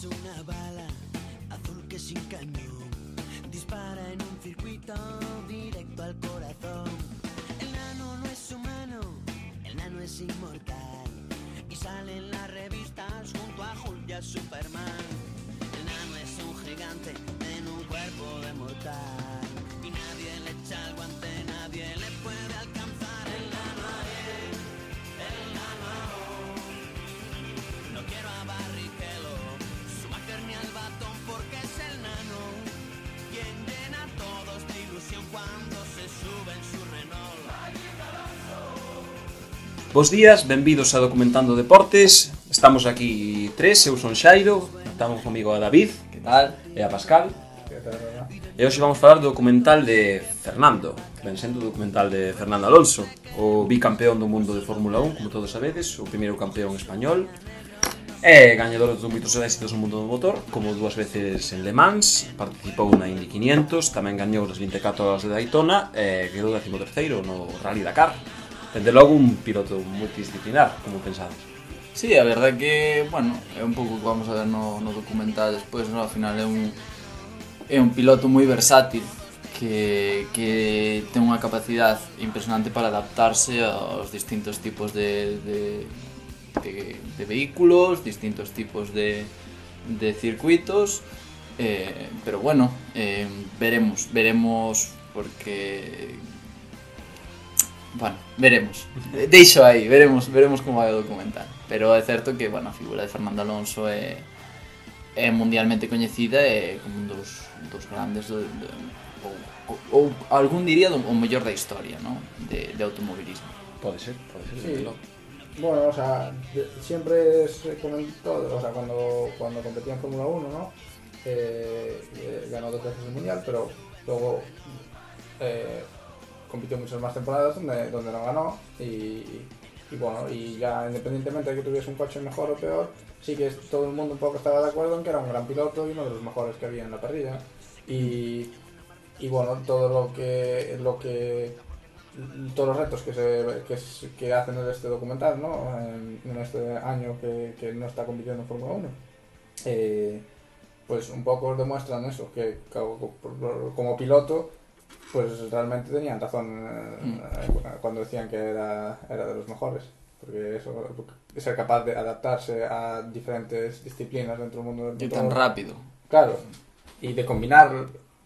es una bala azul que sin cañón dispara en un circuito directo al corazón. El nano no es humano, el nano es inmortal y sale en las revistas junto a Hulk y a Superman. El nano es un gigante en un cuerpo de mortal y nadie le echa el guante, Bos días, benvidos a Documentando Deportes. Estamos aquí tres, eu son Xairo Estamos comigo a David, que tal? E a Pascal. E hoxe vamos falar do documental de Fernando Ben sendo o documental de Fernando Alonso O bicampeón do mundo de Fórmula 1, como todos sabedes O primeiro campeón español. É gañador dos moitos éxitos no mundo do motor, como dúas veces en Le Mans, participou na Indy 500, tamén gañou as 24 horas de Daytona e quedou 13º no Rally Dakar. Dende logo un piloto multidisciplinar, como pensades. Sí, a verdade que, bueno, é un pouco que vamos a ver no, no documental despois, no? ao final é un, é un piloto moi versátil, que, que ten unha capacidade impresionante para adaptarse aos distintos tipos de, de, de, de vehículos, distintos tipos de, de circuitos. Eh, pero bueno, eh, veremos, veremos porque... Bueno, veremos. Deixo aí, veremos, veremos como vai o documental. Pero é certo que, bueno, a figura de Fernando Alonso é, é mundialmente coñecida e como un dos, dos grandes do, do, ou, ou, ou algún diría do, o mellor da historia, no? De, de automobilismo. Pode ser, pode ser. Sí. Bueno, o sea, siempre se comentó, o sea, cuando, cuando competía en Fórmula 1, ¿no? Eh, eh, ganó dos veces el mundial, pero luego eh, compitió muchas más temporadas donde, donde no ganó y, y bueno, y ya independientemente de que tuviese un coche mejor o peor, sí que todo el mundo un poco estaba de acuerdo en que era un gran piloto y uno de los mejores que había en la parrilla. Y, y bueno, todo lo que, lo que todos los retos que, se, que, que hacen en este documental, ¿no? En, en este año que, que no está compitiendo en Fórmula 1. Eh, pues un poco demuestran eso, que co- co- como piloto, pues realmente tenían razón eh, cuando decían que era, era de los mejores. Porque eso, ser capaz de adaptarse a diferentes disciplinas dentro del mundo del motor. tan rápido. Claro. Y de combinar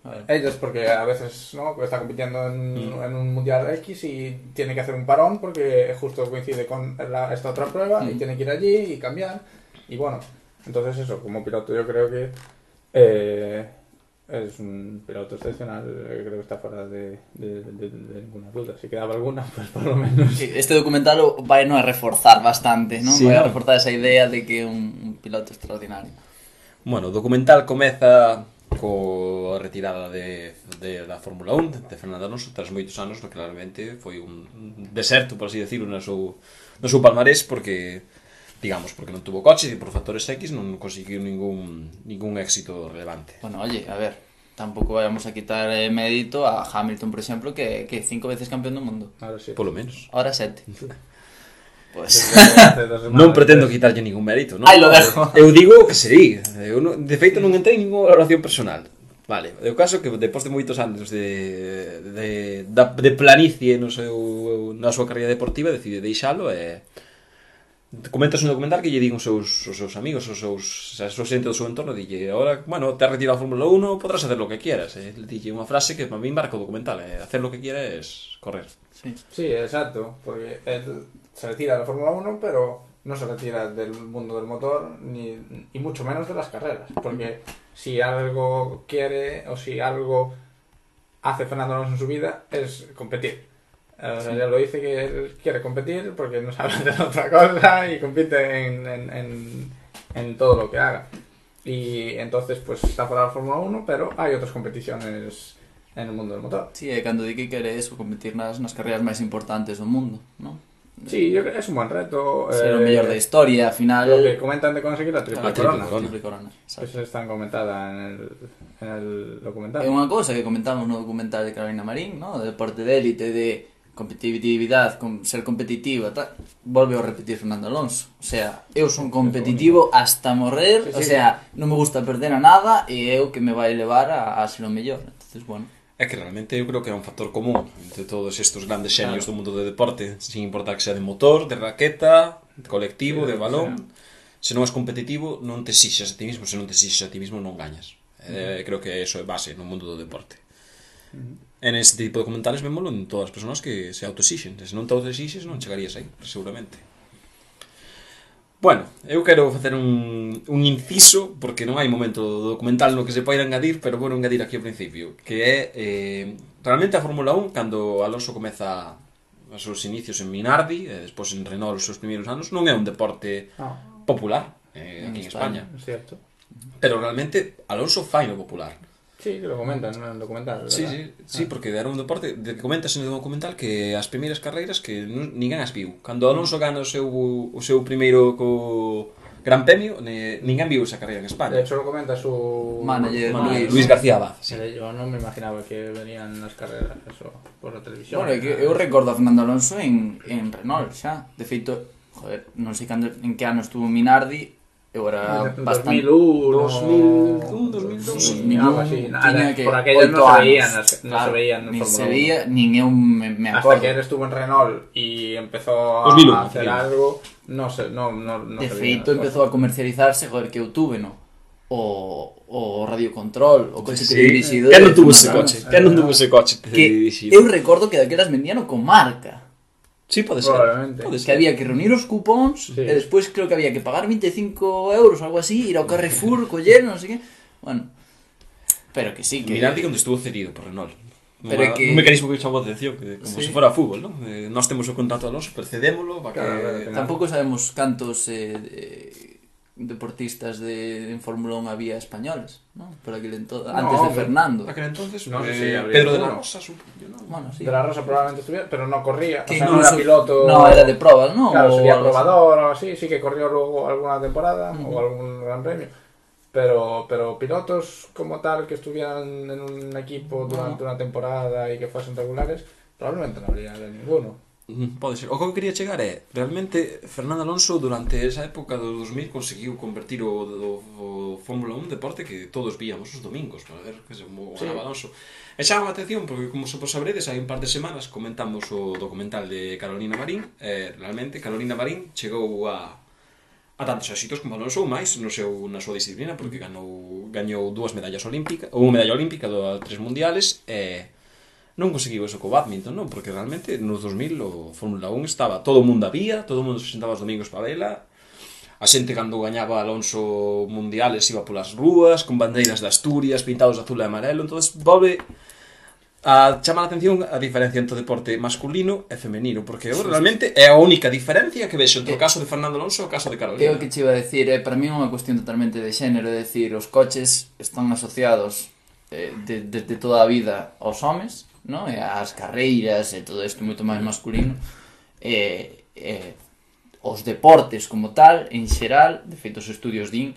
A ellos, porque a veces ¿no? está compitiendo en, en un mundial X y tiene que hacer un parón porque justo coincide con la- esta otra prueba y Mm. tiene que ir allí y cambiar. Y bueno, entonces eso, como piloto yo creo que eh, es un piloto excepcional, eh, creo que está fuera de, de- de- de ninguna duda. Si quedaba alguna, pues por lo menos. Sí, Este documental o vai no a reforzar bastante, non? Sí, vai a ¿no? reforzar esa idea de que un, un piloto extraordinario. Bueno, o documental comeza co retirada de, de, da Fórmula 1 de Fernando Alonso tras moitos anos no que claramente foi un deserto, por así decirlo, no seu, no seu palmarés porque digamos, porque non tuvo coches e por factores X non conseguiu ningún, ningún éxito relevante. Bueno, oye, a ver, tampouco vayamos a quitar eh, mérito a Hamilton, por exemplo, que, que cinco veces campeón do mundo. Ahora sí. Por lo menos. Ahora sete. Pues... non pretendo quitarlle ningún mérito, non? Ai, lo dejo. Eu digo o que se. Eu non, de feito non entrei en ninguna valoración personal. Vale, é o caso que depois de moitos anos de, de, da, de planicie no seu, na súa carreira deportiva decide deixalo e comentas un documental que lle din os seus, os seus amigos, os seus, a súa xente do seu entorno, dille, ahora, bueno, te has retirado a Fórmula 1, podrás hacer lo que quieras. E eh? dille unha frase que para mí marca o documental, eh? hacer lo que quieres, correr. Sí, sí exacto, porque el... se retira de la Fórmula 1, pero no se retira del mundo del motor, ni, y mucho menos de las carreras, porque si algo quiere o si algo hace Fernando Alonso en su vida es competir. Eh, O sea, ya lo dice que él quiere competir porque no sabe hacer otra cosa y compite en, en, en, en todo lo que haga. Y entonces pues está fuera de la Fórmula 1, pero hay otras competiciones en el mundo del motor. Sí, e cando di que quere eso, competir nas, nas carreras máis importantes do mundo, non? Sí, yo creo que es un buen reto. Ser eh, mellor da historia, ao final... Lo que comentan de conseguir la triple Claro, corona. corona. triple corona. Eso está comentada en el, en el documental. É unha cousa que comentamos no documental de Carolina Marín, ¿no? de deporte de élite, de competitividade, con ser competitivo, tal, volve a repetir Fernando Alonso. O sea, eu son competitivo hasta morrer, Sí, sí. o sea, non me gusta perder a nada e é o que me vai levar a, a ser o mellor. Entonces, bueno, É que realmente eu creo que é un factor común entre todos estes grandes xenios claro. do mundo do deporte, sin importar que sea de motor, de raqueta, de colectivo, de balón. Se non és competitivo, non te exixas a ti mismo, se non te exixas a ti mismo non gañas. Uh -huh. eh, mm-hmm. creo que eso é base no mundo do deporte. Uh -huh. En este tipo de documentales vémolo en todas as persoas que se autoexixen. Se non te autoexixes non chegarías aí, seguramente. Bueno, eu quero facer un, un inciso, porque non hai momento do documental no que se poida engadir, pero vou engadir aquí ao principio, que é eh, realmente a Fórmula 1, cando Alonso comeza os seus inicios en Minardi, e despois en Renault os seus primeiros anos, non é un deporte popular eh, aquí en España. En Pero realmente Alonso fai no popular. Sí, que lo comentan no, no documental. Sí, sí, ah. sí, porque era un deporte de que comentas no documental que as primeiras carreiras que non, ninguén as viu. Cando Alonso gana o seu, o seu primeiro co Gran Premio, ne, ninguén viu esa carreira en España. De hecho, lo comenta su manager, manager Luis, Luis García Abad. Sí. Eh, yo non me imaginaba que venían as carreiras eso, por la televisión. Bueno, que eu recordo a Fernando Alonso en, en Renault, xa. De feito, joder, non sei cando, en que ano estuvo Minardi, En bastante... 2001, 2001, 2002, sí, algo así. Nada, tiña que por aquello oito no se veían, no se Claro, veían en nin Fórmula se 1. veía, nin eu me, me Hasta acordo. que él estuvo en Renault y empezó a 2001, hacer 2001. algo, no sé, no, no, no de se feito, veían empezou a comercializarse, joder, que eu tuve, no? O, o radiocontrol, o coche teledirixido. Quen non tuvo ese coche? Quen non tuvo ese coche Que dirixido? eu recordo que daquelas vendían con marca. Sí, pode ser. Probablemente. Que ser. había que reunir os cupóns Sí. despois creo que había que pagar 25 euros ou algo así, ir ao Carrefour, coller, non sei que. Bueno, pero que sí, que... Mirandi onde estuvo cedido por Renault. Pero Pero que- Un mecanismo que a atención, que como Sí. se fora fútbol, ¿no? Eh, nós temos o contrato de Alonso, percedémolo, para que... Claro, claro. Tampouco sabemos cantos eh, de- deportistas de, en Fórmula 1 había españoles, ¿no? Por aquel entonces, No, antes de. Fernando. Aquel entonces, No eh, Pedro de la. Rosa, supongo yo, ¿no? Bueno, sí. De la Rosa probablemente estuviera, pero no corría. Que o sea, no era incluso- piloto. No, era de pruebas, ¿no? Claro, O sería probador o así, sí que corrió luego alguna temporada o algún gran premio. Pero, pero pilotos como tal que estuvieran en un equipo durante una temporada y que fuesen regulares, probablemente no habría de ninguno. Pode ser. O que eu quería chegar é, realmente, Fernando Alonso durante esa época do 2000 conseguiu convertir o, o, o Fórmula 1 deporte que todos víamos os domingos para ver que se mo sí. Alonso. E chama a atención porque, como se vos sabredes, hai un par de semanas comentamos o documental de Carolina Marín e, realmente, Carolina Marín chegou a a tantos éxitos como Alonso ou máis no seu, na súa disciplina porque mm. ganou, gañou dúas medallas olímpicas ou medalla olímpica do tres mundiales e non conseguiu eso co badminton, non? Porque realmente nos 2000 o Fórmula 1 estaba, todo o mundo había, todo o mundo se sentaba os domingos para vela, a xente cando gañaba Alonso mundiales iba polas rúas, con bandeiras de Asturias, pintados de azul e amarelo, entonces volve a chamar a atención a diferencia entre o deporte masculino e femenino, porque eu realmente é a única diferencia que vexo entre o caso de Fernando Alonso e o caso de Carolina. É o que te iba a decir, é eh, para mí é unha cuestión totalmente de xénero, é decir, os coches están asociados eh, de, de toda a vida aos homes, no? e as carreiras e todo isto moito máis masculino e, e os deportes como tal, en xeral, de feito os estudios din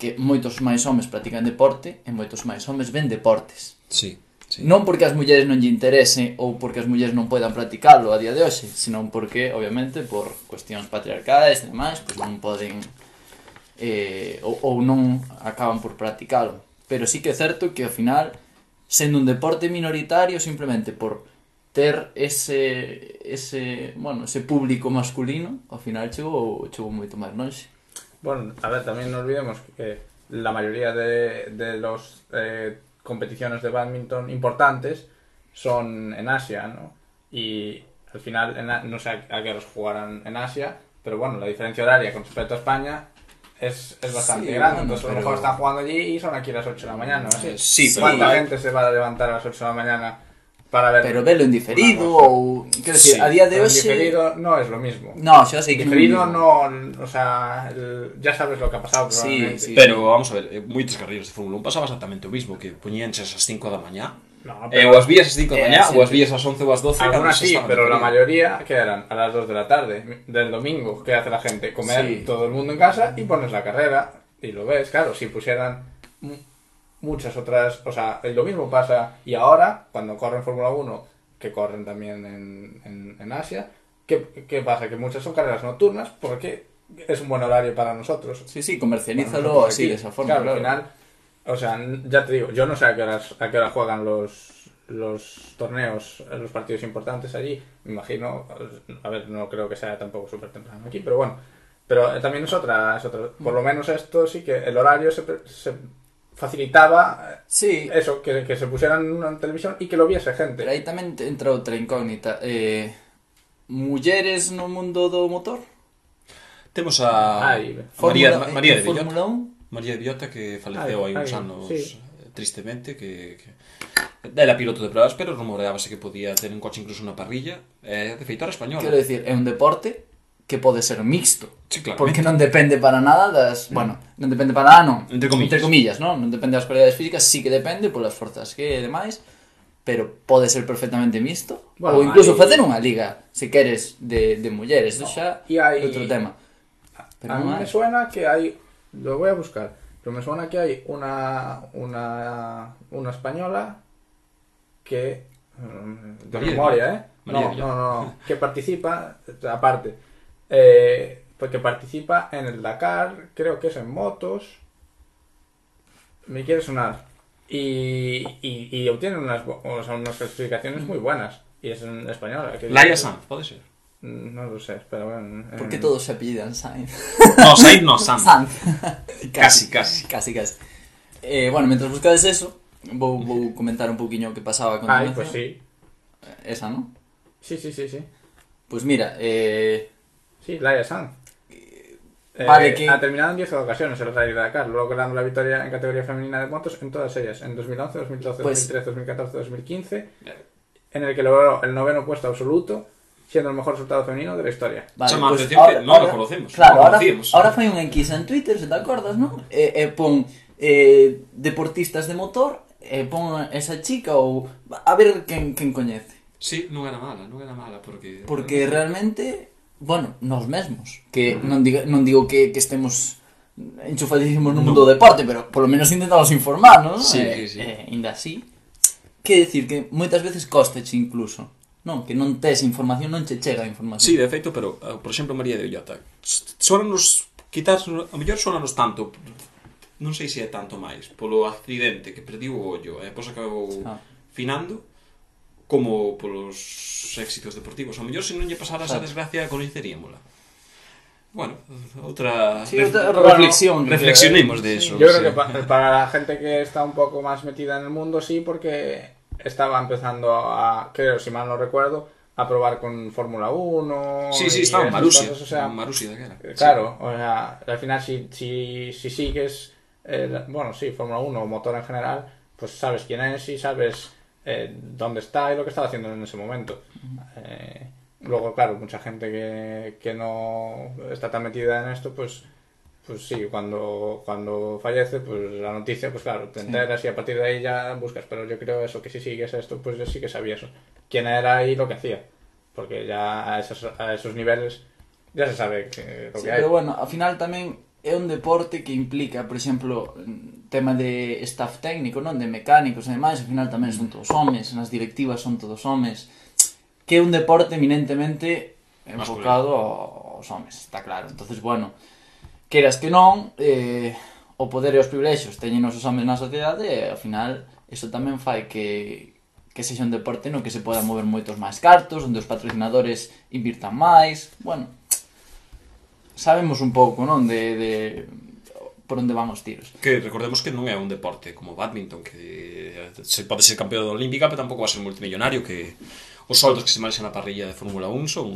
que moitos máis homes practican deporte e moitos máis homes ven deportes. Sí. Sí. Non porque as mulleres non lle interese ou porque as mulleres non poidan practicarlo a día de hoxe, senón porque, obviamente, por cuestións patriarcais e demais, pues non poden eh, ou, ou non acaban por practicalo. Pero sí que é certo que ao final sendo un deporte minoritario, simplemente por ter ese, ese, bueno, ese público masculino, ao final chegou, chegou moito máis longe. Bueno, a ver, también no olvidemos que la mayoría de, de los eh, competiciones de badminton importantes son en Asia, ¿no? Y al final, en no sé a qué horas jugarán en Asia, pero bueno, la diferencia horaria con respecto a España es, es bastante Sí, grande. Entonces, a lo pero- mejor están jugando allí y son aquí a las 8 de la mañana, ¿no? Así. Sí, pero- ¿Cuánta Sí. gente se va a levantar a las 8 de la mañana para ver? Pero velo en diferido ou... Quero decir, Sí, a día de Pero en diferido no es lo mismo. No, xa sei que Diferido no, o sea, el- ya sabes lo que ha pasado Sí, sí. Pero vamos a ver, eh, moitas carreiras de Fórmula 1 pasaba exactamente o mismo, que poñíanse as 5 da mañá, No, e ou as vías as 5 da Eh, mañá, ou as vías as 11 ou as 12, cando Algunas sí, pero la mayoría que eran a las 2 de la tarde del domingo. ¿Qué hace la gente? Comer Sí. todo el mundo en casa y pones la carrera y lo ves. Claro, si pusieran mu- muchas otras. O sea, lo mismo pasa. Y ahora, cuando corren Fórmula 1 que corren también en, en, en Asia. ¿Qué, ¿Qué pasa? Que muchas son carreras nocturnas porque es un buen horario para nosotros. Sí, sí, comercialízalo así, de esa forma. Claro, Claro, al final, o sea, ya te digo, yo no sé a qué horas, a qué hora juegan los, los torneos, los partidos importantes allí. Me imagino, a ver, no creo que sea tampoco súper temprano aquí, pero bueno. Pero eh, también es otra, es otra. Por lo menos esto sí que el horario se, se facilitaba eh, Sí, eso, que, que se pusieran en televisión y que lo viese gente. pero aí tamén te entra outra incógnita. Eh, mulleres no mundo do motor? Temos a Ai, María, Fórmula- María de Fórmula Bellota. 1? María Biota que faleceu hai uns anos sí. Eh, tristemente que, que era piloto de pruebas, pero rumoreábase que podía ter un coche incluso na parrilla. Eh, de feito, era española. Quero dicir, é un deporte que pode ser mixto. Sí, claramente. porque non depende para nada das... Mm. Bueno, non depende para nada, non. Entre comillas. Entre comillas, non? Non depende das cualidades físicas, sí que depende polas forzas que e demais, pero pode ser perfectamente mixto. Bueno, ou incluso hai... facer unha liga, se queres, de, de mulleres. Isto no. xa é outro tema. Pero a mí me suena que hai lo voy a buscar, pero me suena que hay una, una, una española que, mm, de María memoria. ¿eh? María No, no, no, que participa, aparte, eh, porque participa en el Dakar, creo que es en motos, me quiere sonar, y, y, y obtiene unas, o sea, unas clasificaciones muy buenas, y es en española. Que Laia Sanz, pode ser. No lo sé, pero bueno. Por que en- todos se apellidan Sainz? No, Sainz no, Sanz. Sanz. Casi, casi. Casi, casi. Eh, bueno, mientras buscades eso, vou, vou comentar un pouquiño o que pasaba a Ay, continuación. pues sí. Esa, ¿no? Sí, sí, sí, sí. Pues mira, eh, Sí, Laia Sanz. Eh, Vale, que- Ha terminado en 10 ocasiones el Rally de Dakar, logrando la victoria en categoría femenina de motos en todas ellas, en 2011, 2012, Pues- 2013, 2014, 2015, en el que logró el noveno puesto absoluto, siendo el mejor resultado femenino de la historia. Vale, Chama pues, atención ahora, que no ahora, lo conocemos. Claro, lo conocíamos. Ahora, ahora foi un enquisa en Twitter, se te acordas, ¿no? E, eh, eh, pon eh, deportistas de motor, eh, pon esa chica ou a ver quen, quen coñece. Sí, non era mala, non era mala porque... Porque realmente, bueno, nos mesmos, que non digo, non digo que, que estemos enchufadísimos no, no. mundo do deporte, pero polo menos intentamos informar, ¿no? sí, eh, sí. Eh, ainda así. Que decir que moitas veces costeche incluso Non, que non tes información, non che chega a información. Sí, de feito, pero, eh, por exemplo, María de Villota. Suéranos, quizás, a mellor suéranos tanto, non sei se é tanto máis, polo accidente que perdiu o ollo eh, e depois acabou ah. finando, como polos éxitos deportivos. A mellor se non lle pasara claro. esa desgracia, coñeceríamola. Bueno, outra sí, ref... reflexión. Bueno, reflexionemos de eso. Yo creo sí. que para, para la gente que está un poco más metida en el mundo, sí, porque estaba empezando a, creo, si mal no recuerdo, a probar con Fórmula 1. Sí, sí, estaba en Marusia. cosas, o sea, en Marusia daquela. Claro, o sea, al final si, si, si sigues, el- bueno, sí, Fórmula 1 o motor en general, pues sabes quién es y sabes eh, dónde está y lo que estaba haciendo en ese momento. Eh, luego, claro, mucha gente que, que no está tan metida en esto, pues pues sí, cuando, cuando fallece, pues la noticia, pues claro, te enteras sí. y a partir de ahí ya buscas. Pero yo creo eso, que si sigues esto, pues yo sí que sabía eso. quién era y lo que hacía. Porque ya a esos, a esos niveles ya se sabe que, lo sí, que hay. Pero bueno, ao final tamén é un deporte que implica, por exemplo, tema de staff técnico, non de mecánicos e demais, ao final tamén son todos homes, nas directivas son todos homes, que é un deporte eminentemente enfocado aos homes, está claro. Entonces, bueno, queras que non, eh, o poder e os privilexios teñen os homens na sociedade e ao final isto tamén fai que que sexa un deporte no que se poda mover moitos máis cartos, onde os patrocinadores invirtan máis, bueno, sabemos un pouco, non, de, de por onde van os tiros. Que recordemos que non é un deporte como badminton que se pode ser campeón olímpica, pero tampouco va a ser multimillonario que os soldos que se manexan na parrilla de Fórmula 1 son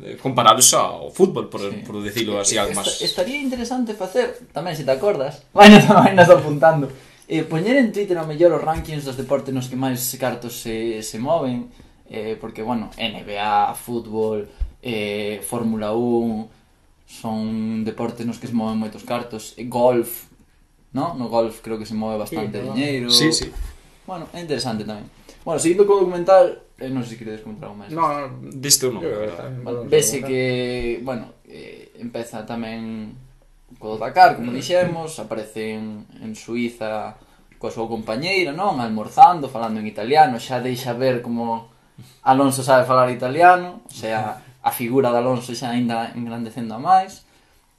eh, comparables ao fútbol, por, sí. por decirlo así algo máis. Estaría interesante facer, tamén se te acordas, vai nos, vai apuntando, eh, poñer en Twitter ao mellor os rankings dos deportes nos que máis cartos se, se moven, eh, porque, bueno, NBA, fútbol, eh, Fórmula 1, son deportes nos que se moven moitos cartos, e golf, no? No golf creo que se move bastante sí, diñeiro. Sí, sí. Bueno, é interesante tamén. Bueno, seguindo co documental, Eh, non sei se queredes comentar algo máis. No, no, diste un número. Vese que, bueno, eh, empeza tamén co Dakar, como dixemos, aparece en, en Suiza coa súa compañeira, non? Almorzando, falando en italiano, xa deixa ver como Alonso sabe falar italiano, o sea, a figura de Alonso xa ainda engrandecendo a máis.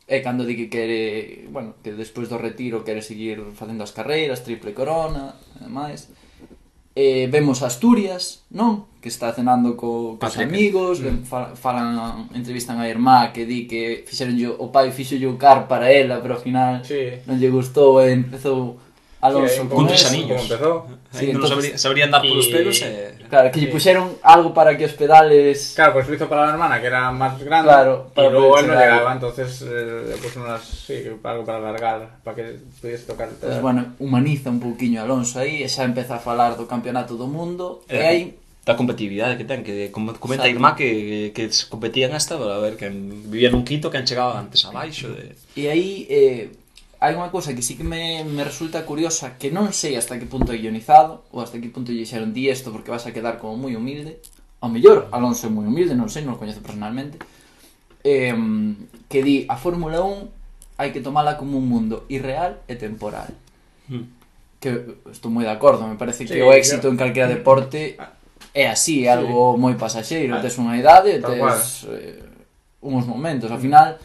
E cando di que quere, bueno, que despois do retiro quere seguir facendo as carreiras, triple corona, e máis eh, vemos Asturias, non? Que está cenando co, cos Patrick. amigos, mm. Falan, entrevistan a irmá que di que fixeron yo, o pai fixo yo car para ela, pero ao final sí. non lle gustou e empezou Alonso con dos anillos. Sí, non entonces... sabrían dar polos y... pelos eh... Claro, que lle puxeron algo para que os pedales... Claro, pues lo hizo para la hermana, que era más grande, claro, y luego él no llegaba, entonces eh, puso unas, sí, algo para alargar, para que pudiese tocar... Pues, bueno, humaniza un pouquiño Alonso aí, e xa empeza a falar do campeonato do mundo, eh, e aí da competitividade que ten, que comenta a irmá que, que competían hasta a ver, que vivían un quinto que han chegado antes abaixo. De... E aí, eh, hai unha cousa que sí que me, me resulta curiosa que non sei hasta que punto é guionizado ou hasta que punto lle xeron di esto porque vas a quedar como moi humilde ao mellor Alonso é moi humilde, non sei, non o coñezo personalmente eh, que di a Fórmula 1 hai que tomala como un mundo irreal e temporal hmm. que estou moi de acordo me parece sí, que o éxito yo... en calquera deporte é así, é algo sí. moi pasaxeiro, tes unha idade, tes eh, unhos momentos, ao final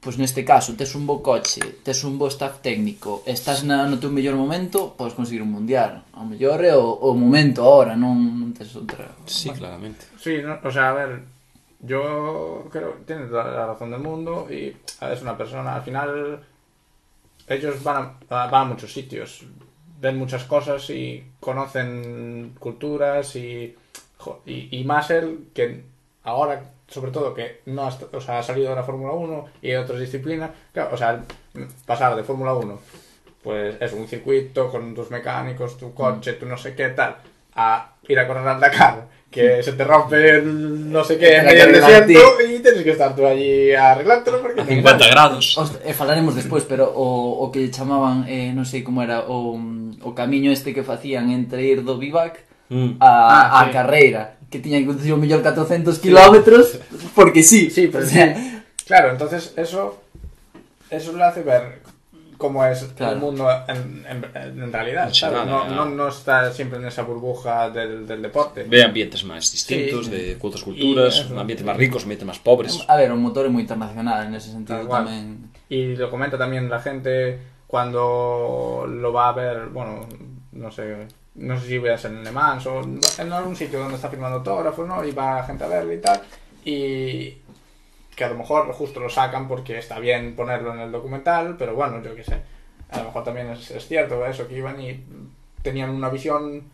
pois neste caso tes un bo coche, tes un bo staff técnico, estás na, no teu mellor momento, podes conseguir un mundial. Ao mellor é o, o momento ahora, non, non tes outra. Sí, claramente. Sí, no, o sea, a ver, yo creo que tienes toda la razón del mundo y es una persona, al final, ellos van a, van a muchos sitios, ven muchas cosas y conocen culturas y, y más él que ahora, sobre todo, que no ha, o sea, ha salido de la Fórmula 1 y de otras disciplinas, claro, o sea, pasar de Fórmula 1, pues es un circuito con tus mecánicos, tu coche, tu no sé qué tal, a ir a correr al Dakar, que se te rompe el no sé qué en medio desierto y tienes que estar tú allí a arreglártelo porque... A 50 grados. Os, e falaremos despois, pero o, o que chamaban, eh, non sei como era, o, o camiño este que facían entre ir do Vivac Mm. a, Ah, a sí. carreira, que tiñan que conducir o mellor 400 kilómetros, porque sí. Sí, pero o sea, sí. Claro, entonces eso, eso le hace ver cómo es Claro. el mundo en, en, en realidad. No, no, no está siempre en esa burbuja del, del deporte. Ve ambientes máis distintos, Sí. de outras culturas, Y ambientes máis ricos, ambientes máis pobres. A ver, o motor é moi internacional en ese sentido tamén. Y lo comenta también la gente cuando lo va a ver, bueno, no sé, no sé si veas en Le Mans o en algún sitio donde está firmando autógrafos, ¿no? Y va gente a verle y tal. Y que a lo mejor justo lo sacan porque está bien ponerlo en el documental, pero bueno, yo qué sé. A lo mejor también es, es cierto eso, que iban y tenían una visión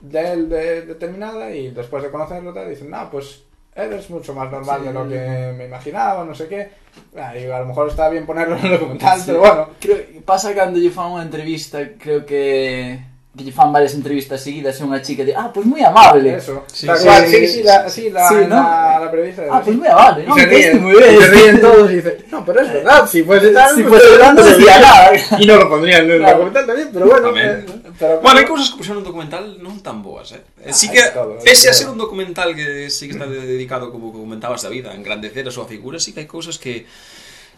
de él de- determinada y después de conocerlo tal, dicen, no, pues eres mucho más normal Sí. de lo que me imaginaba, no sé qué. Ah, y a lo mejor está bien ponerlo en el documental, Sí. pero bueno. Creo, pasa cando lle fan unha entrevista, creo que que lle fan varias entrevistas seguidas e unha chica de, ah, pois moi amable. Eso. Sí, Tal sí, cual, sí, sí, la, sí, la, sí, ¿no? la, la. Ah, pois moi amable, Y non? se este ríen, moi ben. y se ríen todos y dicen, no, pero es verdad, si fuese tal, Si pues, fuese verdad, no decía nada. Y no lo pondrían en el Claro. documental también, pero bueno. Tamén. eh, pero Bueno, hai cousas que puxeron no documental non tan boas, eh? eh sí que, é todo, é ese a ser un documental que sí que está dedicado, como comentabas, da vida, a engrandecer a súa figura, sí que hai cousas que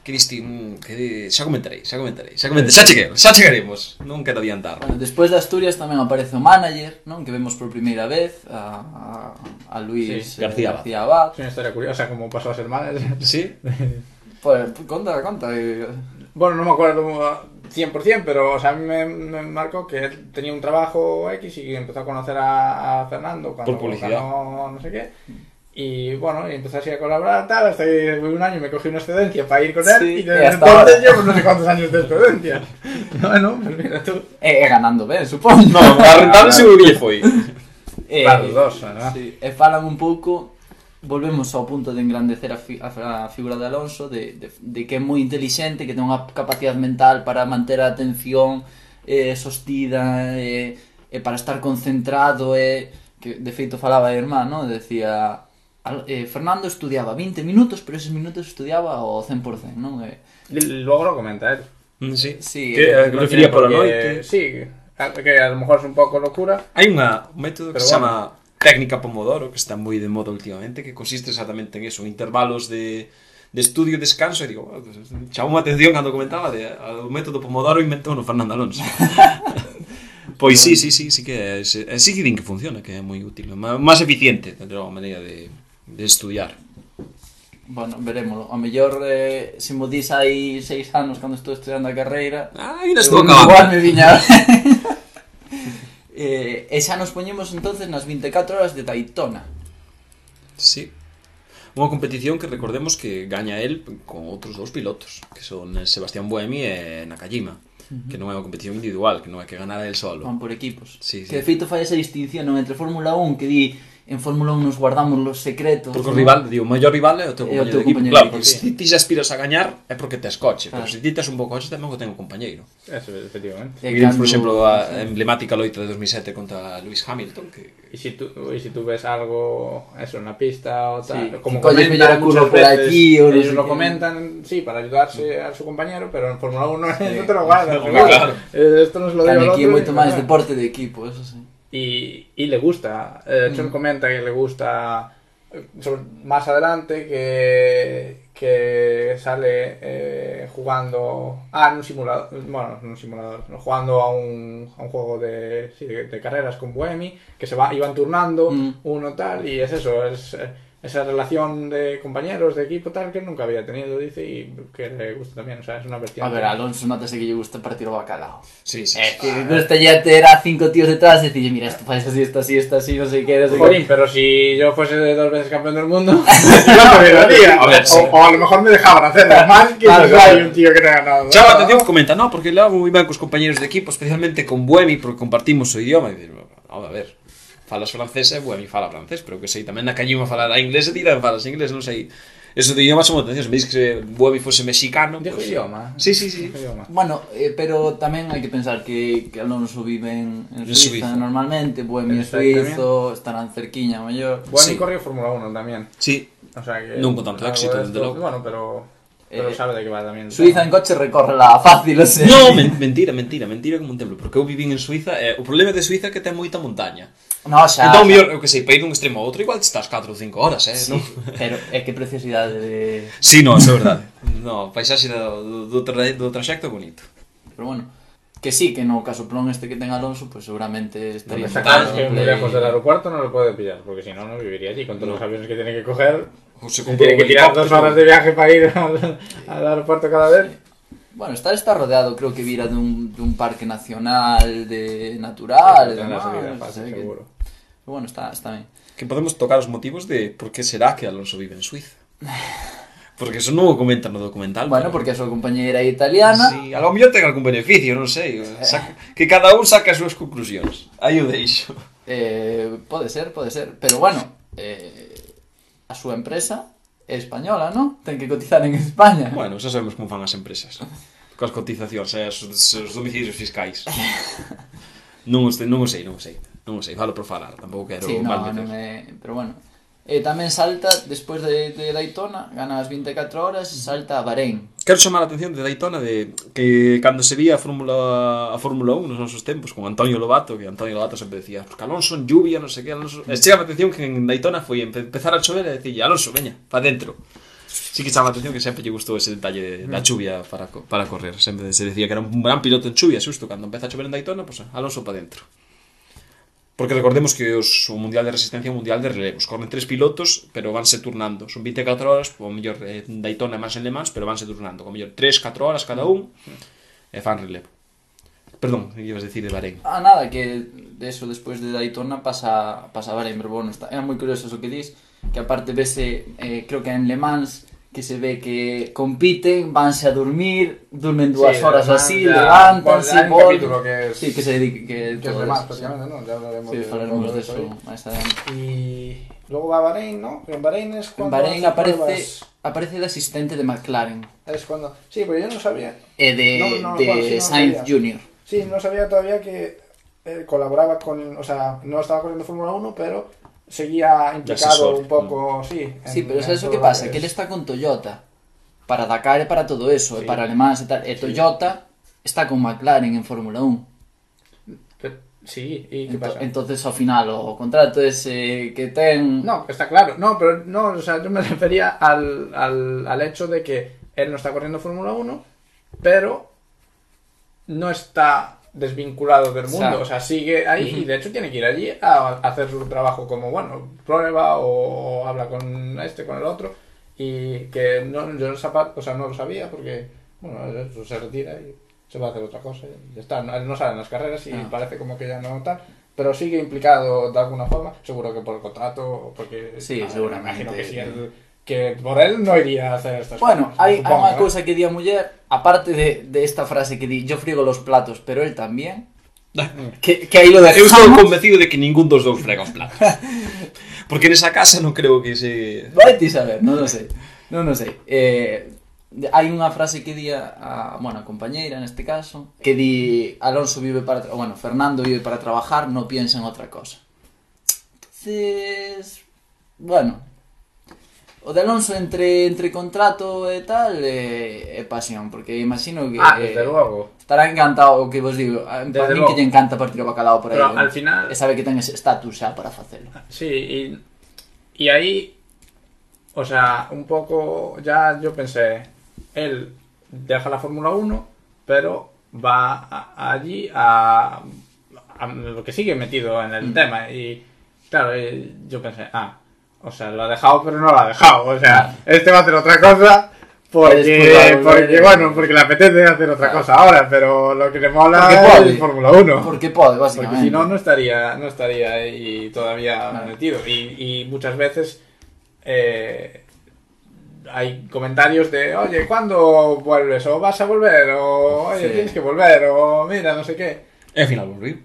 que diste, mm, que xa comentarei, xa comentarei, xa comentarei, xa cheguemos, xa chegaremos, non quero adiantar. Bueno, despois de Asturias tamén aparece o manager, non? Que vemos por primeira vez a, a, a Luis Sí, eh, García Abad. García Abad. Es una historia curiosa, como pasó a ser manager. Sí? Pues, conta, conta. Bueno, no me acuerdo 100%, pero o sea, a mí me, me marcó que él tenía un trabajo X y empezó a conocer a, a Fernando cuando Por publicidad. ganó no sé qué. Y bueno, y empecé así a colaborar, tal, hace un año me cogí una excedencia para ir con él sí, y desde entonces llevo no sé cuántos años de excedencia. bueno, pues mira tú. Eh, eh ganando ben, supoño. No, a rentar lle foi. Eh, para os dos, ¿verdad? Sí. Eh, e falan un pouco, volvemos ao punto de engrandecer a, fi, a, a figura de Alonso, de, de, de que é moi inteligente, que ten unha capacidade mental para manter a atención eh, sostida, eh, eh, para estar concentrado, eh, que de feito falaba a irmán, ¿no? decía eh, Fernando estudiaba 20 minutos pero esos minutos estudiaba ao 100%, non? E, Y luego lo comenta él. Mm, Sí. Sí, que, eh, eh, que No tiene por noite. Sí, a- que a lo mejor es un poco locura. Hai unha, un método que Pero se bueno. chama técnica Pomodoro, que está moi de moda últimamente, que consiste exactamente en eso, intervalos de, de estudio descanso, e digo, bueno, chamou a atención cando comentaba de, o método Pomodoro inventou no Fernando Alonso. Pois sí, sí, sí, sí que é, é, sí que din que funciona, que é moi útil, má- máis eficiente, de maneira de, de estudiar. Bueno, veremos. A mellor, eh, se mo dis hai seis anos cando estou estudiando a carreira... Ah, ainda estou acabando. Igual me viña... eh, e xa nos poñemos entonces nas 24 horas de Daytona. Sí. Unha competición que recordemos que gaña el con outros dous pilotos, que son eh, Sebastián Buemi e Nakajima. Uh -huh. que non é unha competición individual, que non é que ganara el solo. Van por equipos. Sí, sí. Que de feito fai esa distinción non entre Fórmula 1 que di en Fórmula 1 nos guardamos los secretos. Porque o rival, digo, o maior rival é o teu compañeiro, é o teu de equipo. Claro, porque se ti xa aspiras a gañar é porque tes coche, claro. pero se ti tes un bo coche tamén o ten o compañeiro. Eso, efectivamente. E Vimos, por exemplo, a emblemática loita de 2007 contra Lewis Hamilton. Que... E se si tú, e si tú ves algo, eso, na pista, o tal, sí. como comentan muchas por veces, aquí, o ellos lo que... comentan, sí, para ayudarse a su compañero, pero en Fórmula 1 sí. no te lo guardas. Claro. Esto nos lo digo aquí é moito máis deporte de equipo, eso sí. Y, y le gusta. Eh, hecho, él comenta que le gusta eh, sobre- más adelante que, que sale eh, jugando. Ah, en un simulador. Bueno, en un simulador. no, Jugando a un, a un juego de, sí, de, de carreras con Buemi, que se va, iban turnando Mm. uno tal, y es eso, es. eh, esa relación de compañeros, de equipo tal, que nunca había tenido, dice, y que le gusta también, o sea, es una A vertiente. ver, a Alonso notase que lle gusta partir o bacalao. Sí, sí. Es que gusta ya ter a cinco tíos detrás y decir, mira, esto faz así, esto así, esto así, no sé qué, no sé Jolín, qué. pero si yo fuese dos veces campeón del mundo, yo lo. A ver, o, sí. o a lo mejor me dejaban hacerlo más que Claro, hay un tío que no ha ganado. Chama a atención que comenta, no, porque levo moi ben cos compañeros de equipo, especialmente con Buemi, porque compartimos o idioma. Dices, a ver, falas francés e bueno, fala francés, pero que sei, tamén na cañima falar a inglés e dirán falas inglés, non sei. Eso de idioma son atención, me dis que Buemi fose mexicano. Dijo pues, idioma. Sí, sí, sí. Idioma. Bueno, eh, pero tamén hai que pensar que, que alonso vive en, en Suiza, Suiza, normalmente, Buemi é suizo, estarán cerquiña, mellor. Buemi sí. corrió Fórmula 1 tamén. Sí. O sea que... Non con tanto éxito, desde logo. Bueno, pero... Pero eh, sabe de que va tamén. Suiza en coche recorre la fácil, o sea. No, men mentira, mentira, mentira como un templo, porque eu vivín en Suiza, eh, o problema de Suiza é que ten moita montaña. No, xa, entón, xa. mellor, eu que sei, para ir dun extremo a outro igual estás 4 ou 5 horas, eh? Sí, non? pero é que preciosidade de... Sí, no, é verdade. no, paisaxe do, do, do, tra do traxecto bonito. Pero bueno, que sí, que no caso plón este que ten Alonso, pues seguramente estaría... No, claro, es que muy lejos del aeropuerto no lo puede pillar, porque si no, no viviría allí, con todos no. los aviones que tiene que coger. O se tiene que tirar dos horas de viaje para ir al, al aeropuerto cada vez. Sí. Bueno, estar está rodeado, creo que vira dun, dun parque nacional, de natural, sí, e demás. Vida, Que... seguro. Pero bueno, está, está ben. Que podemos tocar os motivos de por que será que Alonso vive en Suiza. Porque eso non o comentan no documental. Bueno, pero- porque a súa compañeira é italiana, Sí, a lo mellor ten algún beneficio, non sei. Saca, que cada un saque as súas conclusións. Aí o deixo. eh, pode ser, pode ser. Pero bueno, eh, a súa empresa é española, ¿no? Ten que cotizar en España. Bueno, xa sabemos como fan as empresas. Coas cotizacións e os, os domicilios fiscais. non, os, non o sei, non o sei. non sei, falo por falar, tampouco quero sí, no, non é, pero bueno. E tamén salta, despois de, de Daytona, gana as 24 horas, salta a Bahrein. Quero chamar a atención de Daytona de que cando se vía a Fórmula, a Fórmula 1 nos nosos tempos, con Antonio Lobato, que Antonio Lobato sempre decía, porque Alonso en lluvia, non sei que, Alonso... Eh, e chega a atención que en Daytona foi empezar a chover e dicir, Alonso, veña, pa dentro. Sí que chama a atención que sempre lle gustou ese detalle de, da mm. chuvia para, para correr. Sempre se decía que era un gran piloto en chuvia, xusto, cando empeza a chover en Daytona, pues, Alonso pa dentro. Porque recordemos que os, o Mundial de Resistencia é un Mundial de relevos. Corren tres pilotos, pero vanse turnando. Son 24 horas, o mellor eh, Daytona máis en Le Mans, pero vanse turnando. O mellor 3, 4 horas cada un, e fan relevo. Perdón, que ibas a decir de Bahrein? Ah, nada, que de eso despois de Daytona pasa, pasa a Bahrein, pero bueno, está, era moi curioso eso que dis, que aparte vese, eh, creo que en Le Mans, que se ve que compiten, vanse a dormir, durmen dúas Sí, horas así, un volven. que es- Sí, que se dedique que, Que es todo de más, eso, prácticamente, ¿no? Ya hablaremos Sí, de falaremos todo de eso máis adiante. Y luego va a Bahrein, ¿no? En Bahrein es En cuando. Bahrein hace aparece pruebas. aparece de asistente de McLaren Es cuando. Sí, pero yo no sabía. e de, No, no, de bueno, sí, no Sainz sabía. Jr. Sí, no sabía todavía que eh, colaboraba con. O sea, no estaba corriendo Fórmula 1, pero seguía implicado un poco, sí. en- Sí, pero ¿sabes lo que pasa? es- Que él está con Toyota para Dakar para todo eso, Sí. para Alemán e tal. Toyota está con McLaren en Fórmula 1. Pero- sí, ¿y qué Ento- pasa? Entonces, ao final, o contrato ese que ten... No, está claro. No, pero no, o sea, yo me refería al, al, al hecho de que él no está corriendo Fórmula 1, pero no está desvinculado del mundo, o sea, sigue ahí y de hecho tiene que ir allí a hacer su trabajo como, bueno, prueba o, habla con este, con el otro y que no, yo o sea, no lo sabía porque, bueno, eso se retira y se va a hacer otra cosa y ya está, no, no sale en las carreras y Ah. parece como que ya no tal. Pero sigue implicado de alguna forma, seguro que por el contrato, porque... Sí, ah, seguramente. Me imagino que, sí, él- que por él no iría a hacer estas Bueno, cosas. hai, hai supongo, unha ¿no? cousa que di a muller, aparte de, de esta frase que di, yo frigo los platos, pero él también, que, que aí lo Eu estou dejamos. convencido de que ningún dos dous frega os platos. Porque nesa casa non creo que se... Vai ti saber, non o sei. Non o sei. Eh, hai unha frase que di a, a, bueno, a compañeira neste caso, que di Alonso vive para, tra- bueno, Fernando vive para trabajar, no piensa en otra cosa. Entonces, bueno, o de Alonso entre entre contrato e tal e, e pasión, porque imagino que Ah, desde luego. estará encantado o que vos digo, a- Desde mí logo. que lle encanta partir o bacalao por aí. Pero al final- e sabe que ten ese estatus xa para facelo. Sí, y, y ahí, o sea, un poco, ya yo pensé, él deja la Fórmula 1, pero va a- allí a, a lo que sigue metido en el tema. Y claro, y yo pensé, ah, o sea, lo ha dejado, pero no lo ha dejado. O sea, este va a hacer otra cosa. Porque, porque, bueno, porque le apetece hacer otra Claro. cosa ahora, pero lo que le mola Porque es puede. Fórmula 1. Porque Porque básicamente. si no, no estaría, no estaría ahí todavía Claro. metido. Y, y muchas veces eh, hay comentarios de, oye, ¿cuándo vuelves? O vas a volver, o oye, Sí. tienes que volver, o mira, no sé qué. Ao final volví.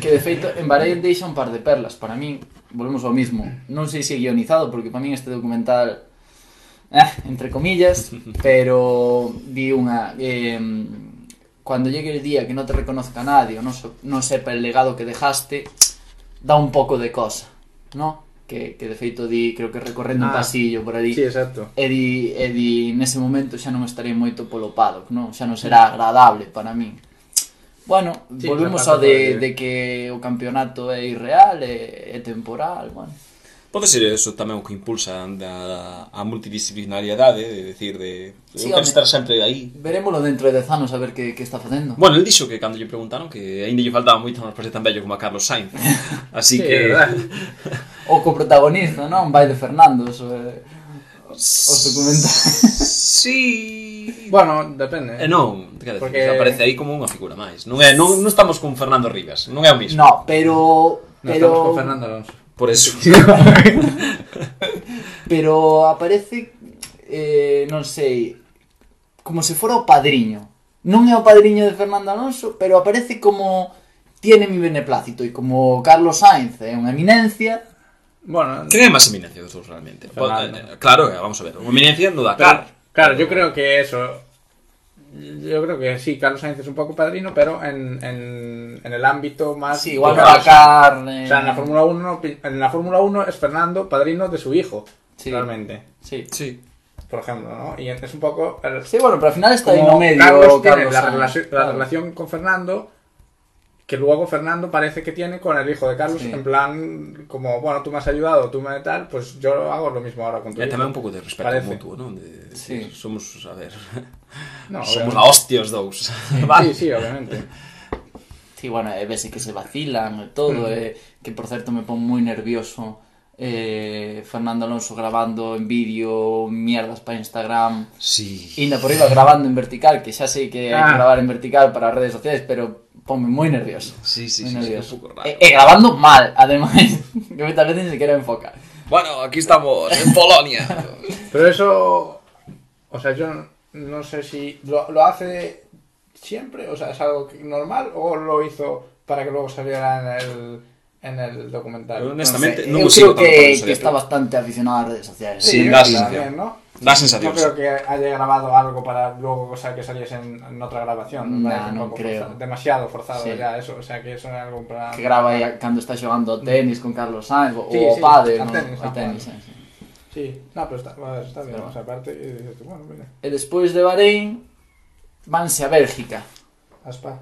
Que de feito, en Bahrein deixa un par de perlas Para min, volvemos ao mismo. Non sei se é guionizado, porque para min este documental eh, entre comillas, pero vi unha eh, cuando llegue el día que no te reconozca nadie o non, so, non sepa el legado que dejaste, dá un pouco de cosa, ¿no? Que, que de feito di, creo que recorrendo ah, un pasillo por ali. Sí, exacto. E di, e di, nese momento xa non estarei moito polo paddock, non? Xa non será agradable para min. Bueno, sí, volvemos a de, de que o campeonato é irreal, é, é temporal, bueno. Pode ser eso tamén o que impulsa a, a multidisciplinariedade, de decir, de, sí, home, estar sempre aí. Verémolo dentro de 10 anos a ver que, que está facendo. Bueno, el dixo que cando lle preguntaron que aínda lle faltaba moito para ser tan bello como a Carlos Sainz. Así sí, que... o co protagonista, non? Vai de Fernando, eso, é... os documentais. Sí... Bueno, depende. E non, decir, Porque- aparece aí como unha figura máis. Non é, non, non estamos con Fernando Rivas, non é o mismo. No, pero... No pero... estamos con Fernando Alonso. Por eso. Pero aparece, eh, non sei, como se fora o padriño. Non é o padriño de Fernando Alonso, pero aparece como tiene mi beneplácito e como Carlos Sainz é unha eminencia, Bueno, Quen é máis eminencia dos dous realmente? Fernando. Eh, Claro, eh, vamos a ver. Eminencia no Dakar. Claro, yo creo que eso. Yo creo que sí, Carlos Sainz es un poco padrino, pero en, en, en el ámbito más. sí, igual Carlos Dakar, eh, O sea, en la Fórmula 1, no- en la Fórmula 1 es Fernando padrino de su hijo, Sí. realmente, Sí. Sí. por ejemplo, ¿no? Y es un poco el- Sí, bueno, pero al final está no medio Carlos tiene Carlos la, Sainz, relación, la relación con Fernando que luego Fernando parece que tiene con el hijo de Carlos, Sí. en plan, como, bueno, tú me has ayudado, tú me tal, pues yo hago lo mismo ahora con tu hijo. tamén un pouco de respeto Parece. mutuo? De, de Sí. Somos, a ver, No, somos obviamente. a hostia os dous. Sí, sí, obviamente. Sí, bueno, e vese que se vacilan e todo, e que por certo me pon moi nervioso eh, Fernando Alonso grabando en vídeo mierdas para Instagram Sí. Inda por iba grabando en vertical, que xa sei que hai que Ah. gravar en vertical para redes sociais, pero ponme moi nervioso. Sí, sí, Moi sí, sí, nervioso. un pouco raro. E, e grabando mal, ademais, que moitas veces ni siquiera enfoca. Bueno, aquí estamos, en Polonia. Pero eso, o sea, yo no, sé si lo, lo hace siempre, o sea, es algo normal o lo hizo para que luego saliera en el, en el documental. Honestamente non non, sei, o sigo eu tanto creo que, está bastante aficionado ás redes sociais. Sí, yo da creo que sensación. ¿no? Da sensación, No creo que haya grabado algo para luego o sea, que saliese en, en otra grabación. Nah, non poco creo. forzado, demasiado forzado Sí. ya eso. O sea, que eso es algo para... Que grava aí cando está xogando ao tenis con Carlos Sainz, o Sí, o sí, ao no? tenis, ao tenis, sí. Sí, no, pero está, bueno, está bien. Pero- O sea, aparte, y bueno, mira, despois de Bahrein, vanse a Bélgica, Aspa,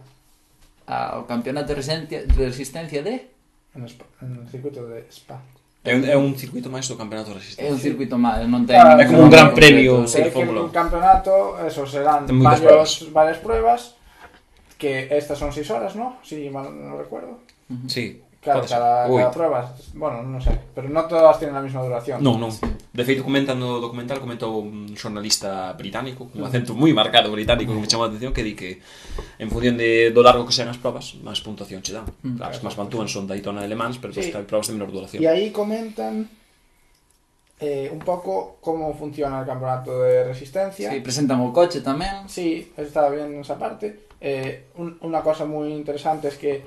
ao campeonato de resistencia, de resistencia de... en, Spa, en, el circuito de Spa. É un, é un circuito máis do campeonato de resistencia. É un circuito máis, non ten... Claro, é como un gran premio sí, de Fórmula 1. un campeonato, eso, serán varios, pruebas. varias pruebas, que estas son 6 horas, ¿no? Si sí, mal no recuerdo. Uh -huh. Sí, Claro, cada, cada prueba, bueno, non sei, pero non todas tienen a mesma duración. Non, non. De feito, comenta no documental, comentou un xornalista británico, con un acento moi marcado británico, que me chamou a atención, que di que en función de do largo que sean as probas, máis puntuación che dan. Mm. Claro, As máis mantúan son Daytona de Le Mans, pero sí. hai probas de menor duración. E aí comentan eh, un pouco como funciona o campeonato de resistencia. Sí, presentan o coche tamén. Sí, está bien esa parte. Eh, un, unha cosa moi interesante es que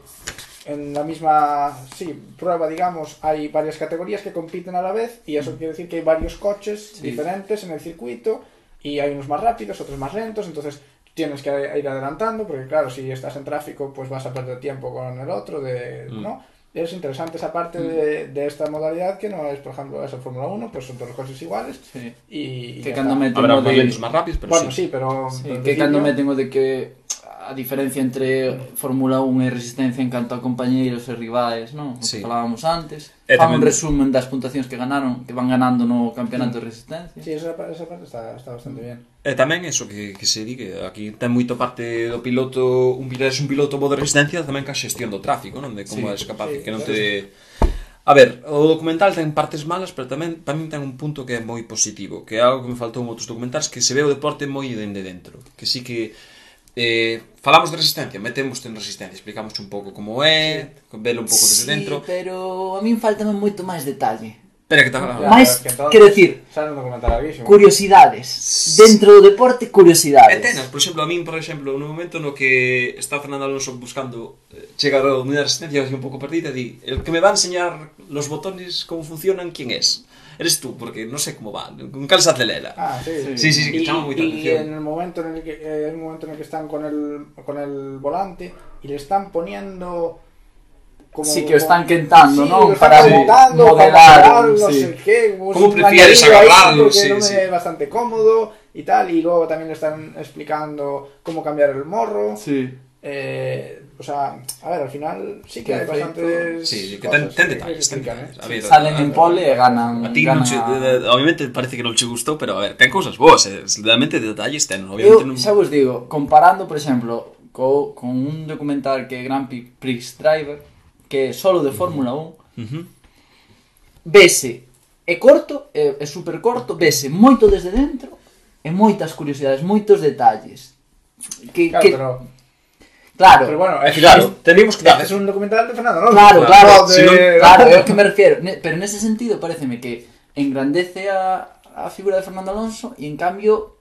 en la misma sí, prueba, digamos, hay varias categorías que compiten a la vez y eso quiere decir que hay varios coches Sí. diferentes en el circuito y hay unos más rápidos, otros más lentos, entonces tienes que ir adelantando porque claro, si estás en tráfico pues vas a perder tiempo con el otro, de, Mm. ¿no? Es interesante esa parte de, de esta modalidad que no es, por ejemplo, eso Fórmula 1, pues son todos los coches iguales Sí. y, y Que ya cando está. meten Habrá o de... máis rápidos, pero Bueno, sí. sí, pero... Sí, pero en que cando principio- meten o de que a diferencia entre Fórmula 1 e Resistencia en canto a compañeiros e rivais, non? O sí. que falábamos antes. E Fan tamén... un resumen das puntuacións que ganaron, que van ganando no campeonato de Resistencia. Sí, esa, esa parte está, está bastante bien. E tamén eso que, que se di que aquí ten moito parte do piloto, un piloto, un piloto bo de Resistencia, tamén ca xestión do tráfico, non? De como sí. es capaz sí, que non te... Sí. A ver, o documental ten partes malas, pero tamén para min ten un punto que é moi positivo, que é algo que me faltou en outros documentales, que se ve o deporte moi dende dentro, que sí que Eh, falamos de resistencia, metemos en resistencia, explicamos un pouco como é, sí. velo un pouco desde sí, dentro. pero a min faltame moito máis detalle. Pero que tal? Claro, máis, es que quero dicir, curiosidades. Dentro do deporte, curiosidades. E tenas, por exemplo, a min, por exemplo, no momento no que está Fernando Alonso buscando eh, chegar ao dominar resistencia, un pouco perdida, di, el que me va a enseñar los botones, como funcionan, quién es? Eres tú, porque no sé cómo va, con cal se acelera. Ah, sí. Sí, sí, sí, que y, moita y en el momento en el que eh, un momento en el que están con el con el volante y le están poniendo como Sí, que o están quentando, sí, ¿no? lo están Para calentando, modelar, para modelar, no sí. sé qué, pues ¿Cómo prefieres agarrarlo? porque Sí, no me sí. es bastante cómodo y tal y luego también le están explicando cómo cambiar el morro Sí. Eh, o sea, a ver, al final sí que hay bastantes. Sí, que ten, ten detalles. Que ten detalles. ¿eh? A ver, Salen a, en pole eh, e ganan. A ti, ganan no, a... obviamente, parece que non che gustou, pero a ver, ten cousas boas, eh, realmente detalles ten. Obviamente, Eu, non... xa vos digo, comparando, por exemplo, co, con un documental que é Grand Prix Driver, que é solo de Fórmula 1, uh -huh. vese, é corto, é, é super corto, vese moito desde dentro, e moitas curiosidades, moitos detalles. Que, claro, que... pero Claro. Pero bueno, es, claro. tenemos que eh, dar. Es un documental de Fernando Alonso. Claro, claro. Claro, de... si no, eh, claro es que me refiero. Pero en ese sentido, pareceme que engrandece a, a figura de Fernando Alonso e, en cambio,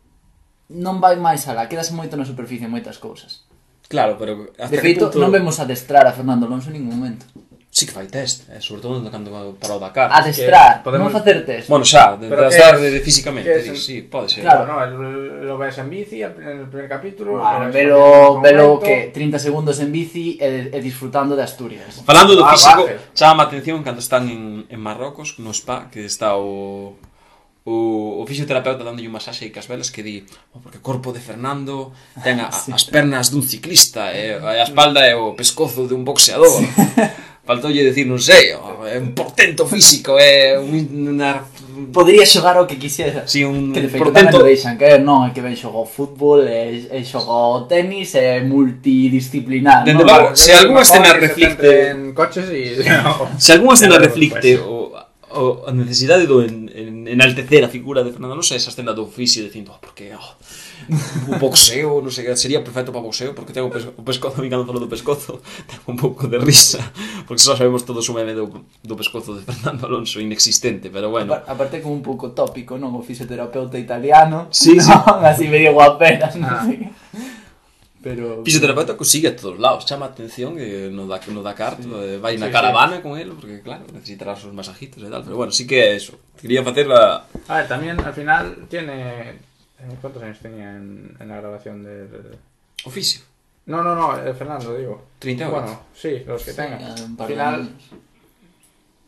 non vai máis alá. Quedase moito na superficie moitas cousas. Claro, pero... Hasta de feito, punto... non vemos adestrar a Fernando Alonso en ningún momento sí que fai test, eh? sobre todo cando para o Dakar. Adestrar, podemos... non facer test. Bueno, xa, de, Pero adestrar de, de físicamente, es, el... sí, pode ser. Claro, no, el, lo ves en bici en el primer capítulo. Ah, velo, velo que 30 segundos en bici e, e disfrutando de Asturias. Falando do ah, físico, vale. chama a atención cando están en, en Marrocos, no spa, que está o o, o fisioterapeuta dándolle un masaxe e cas velas que di oh, porque o corpo de Fernando ten a, sí. as pernas dun ciclista e a espalda e o pescozo de un boxeador. Sí. faltoulle decir, non sei, é un portento físico, é unha Podría xogar o que quixera. Si, sí, un que de feito, portento... Non deixan caer, non, é que ben xogou fútbol, é, é xogou tenis, é multidisciplinar. Dende no, se algunha escena reflicte... En coches e... se algunha escena reflicte o o, a necesidade do en, en, enaltecer a figura de Fernando Alonso é esa escena do oficio dicindo, oh, ah, porque oh, o boxeo, non sei, sería perfecto para boxeo porque ten o, pes, o pescozo, mi cando falo do pescozo ten un pouco de risa porque só sabemos todos o meme do, do pescozo de Fernando Alonso inexistente, pero bueno aparte como un pouco tópico, non? O fisioterapeuta italiano sí, non? sí. así medio guaperas, non? Ah. sei. Pero... Fisioterapeuta que sigue a todos lados, chama atención que no da no vai na Sí, caravana con él, porque claro, necesitará os masajitos e tal, pero bueno, sí que eso. Quería facer la A ver, también al final tiene. eh, ¿Cuántos años tenía en, en la grabación del.? oficio. No, no, no, eh, Fernando, digo. 38. Bueno, sí, los que Sí, tengan. Al final,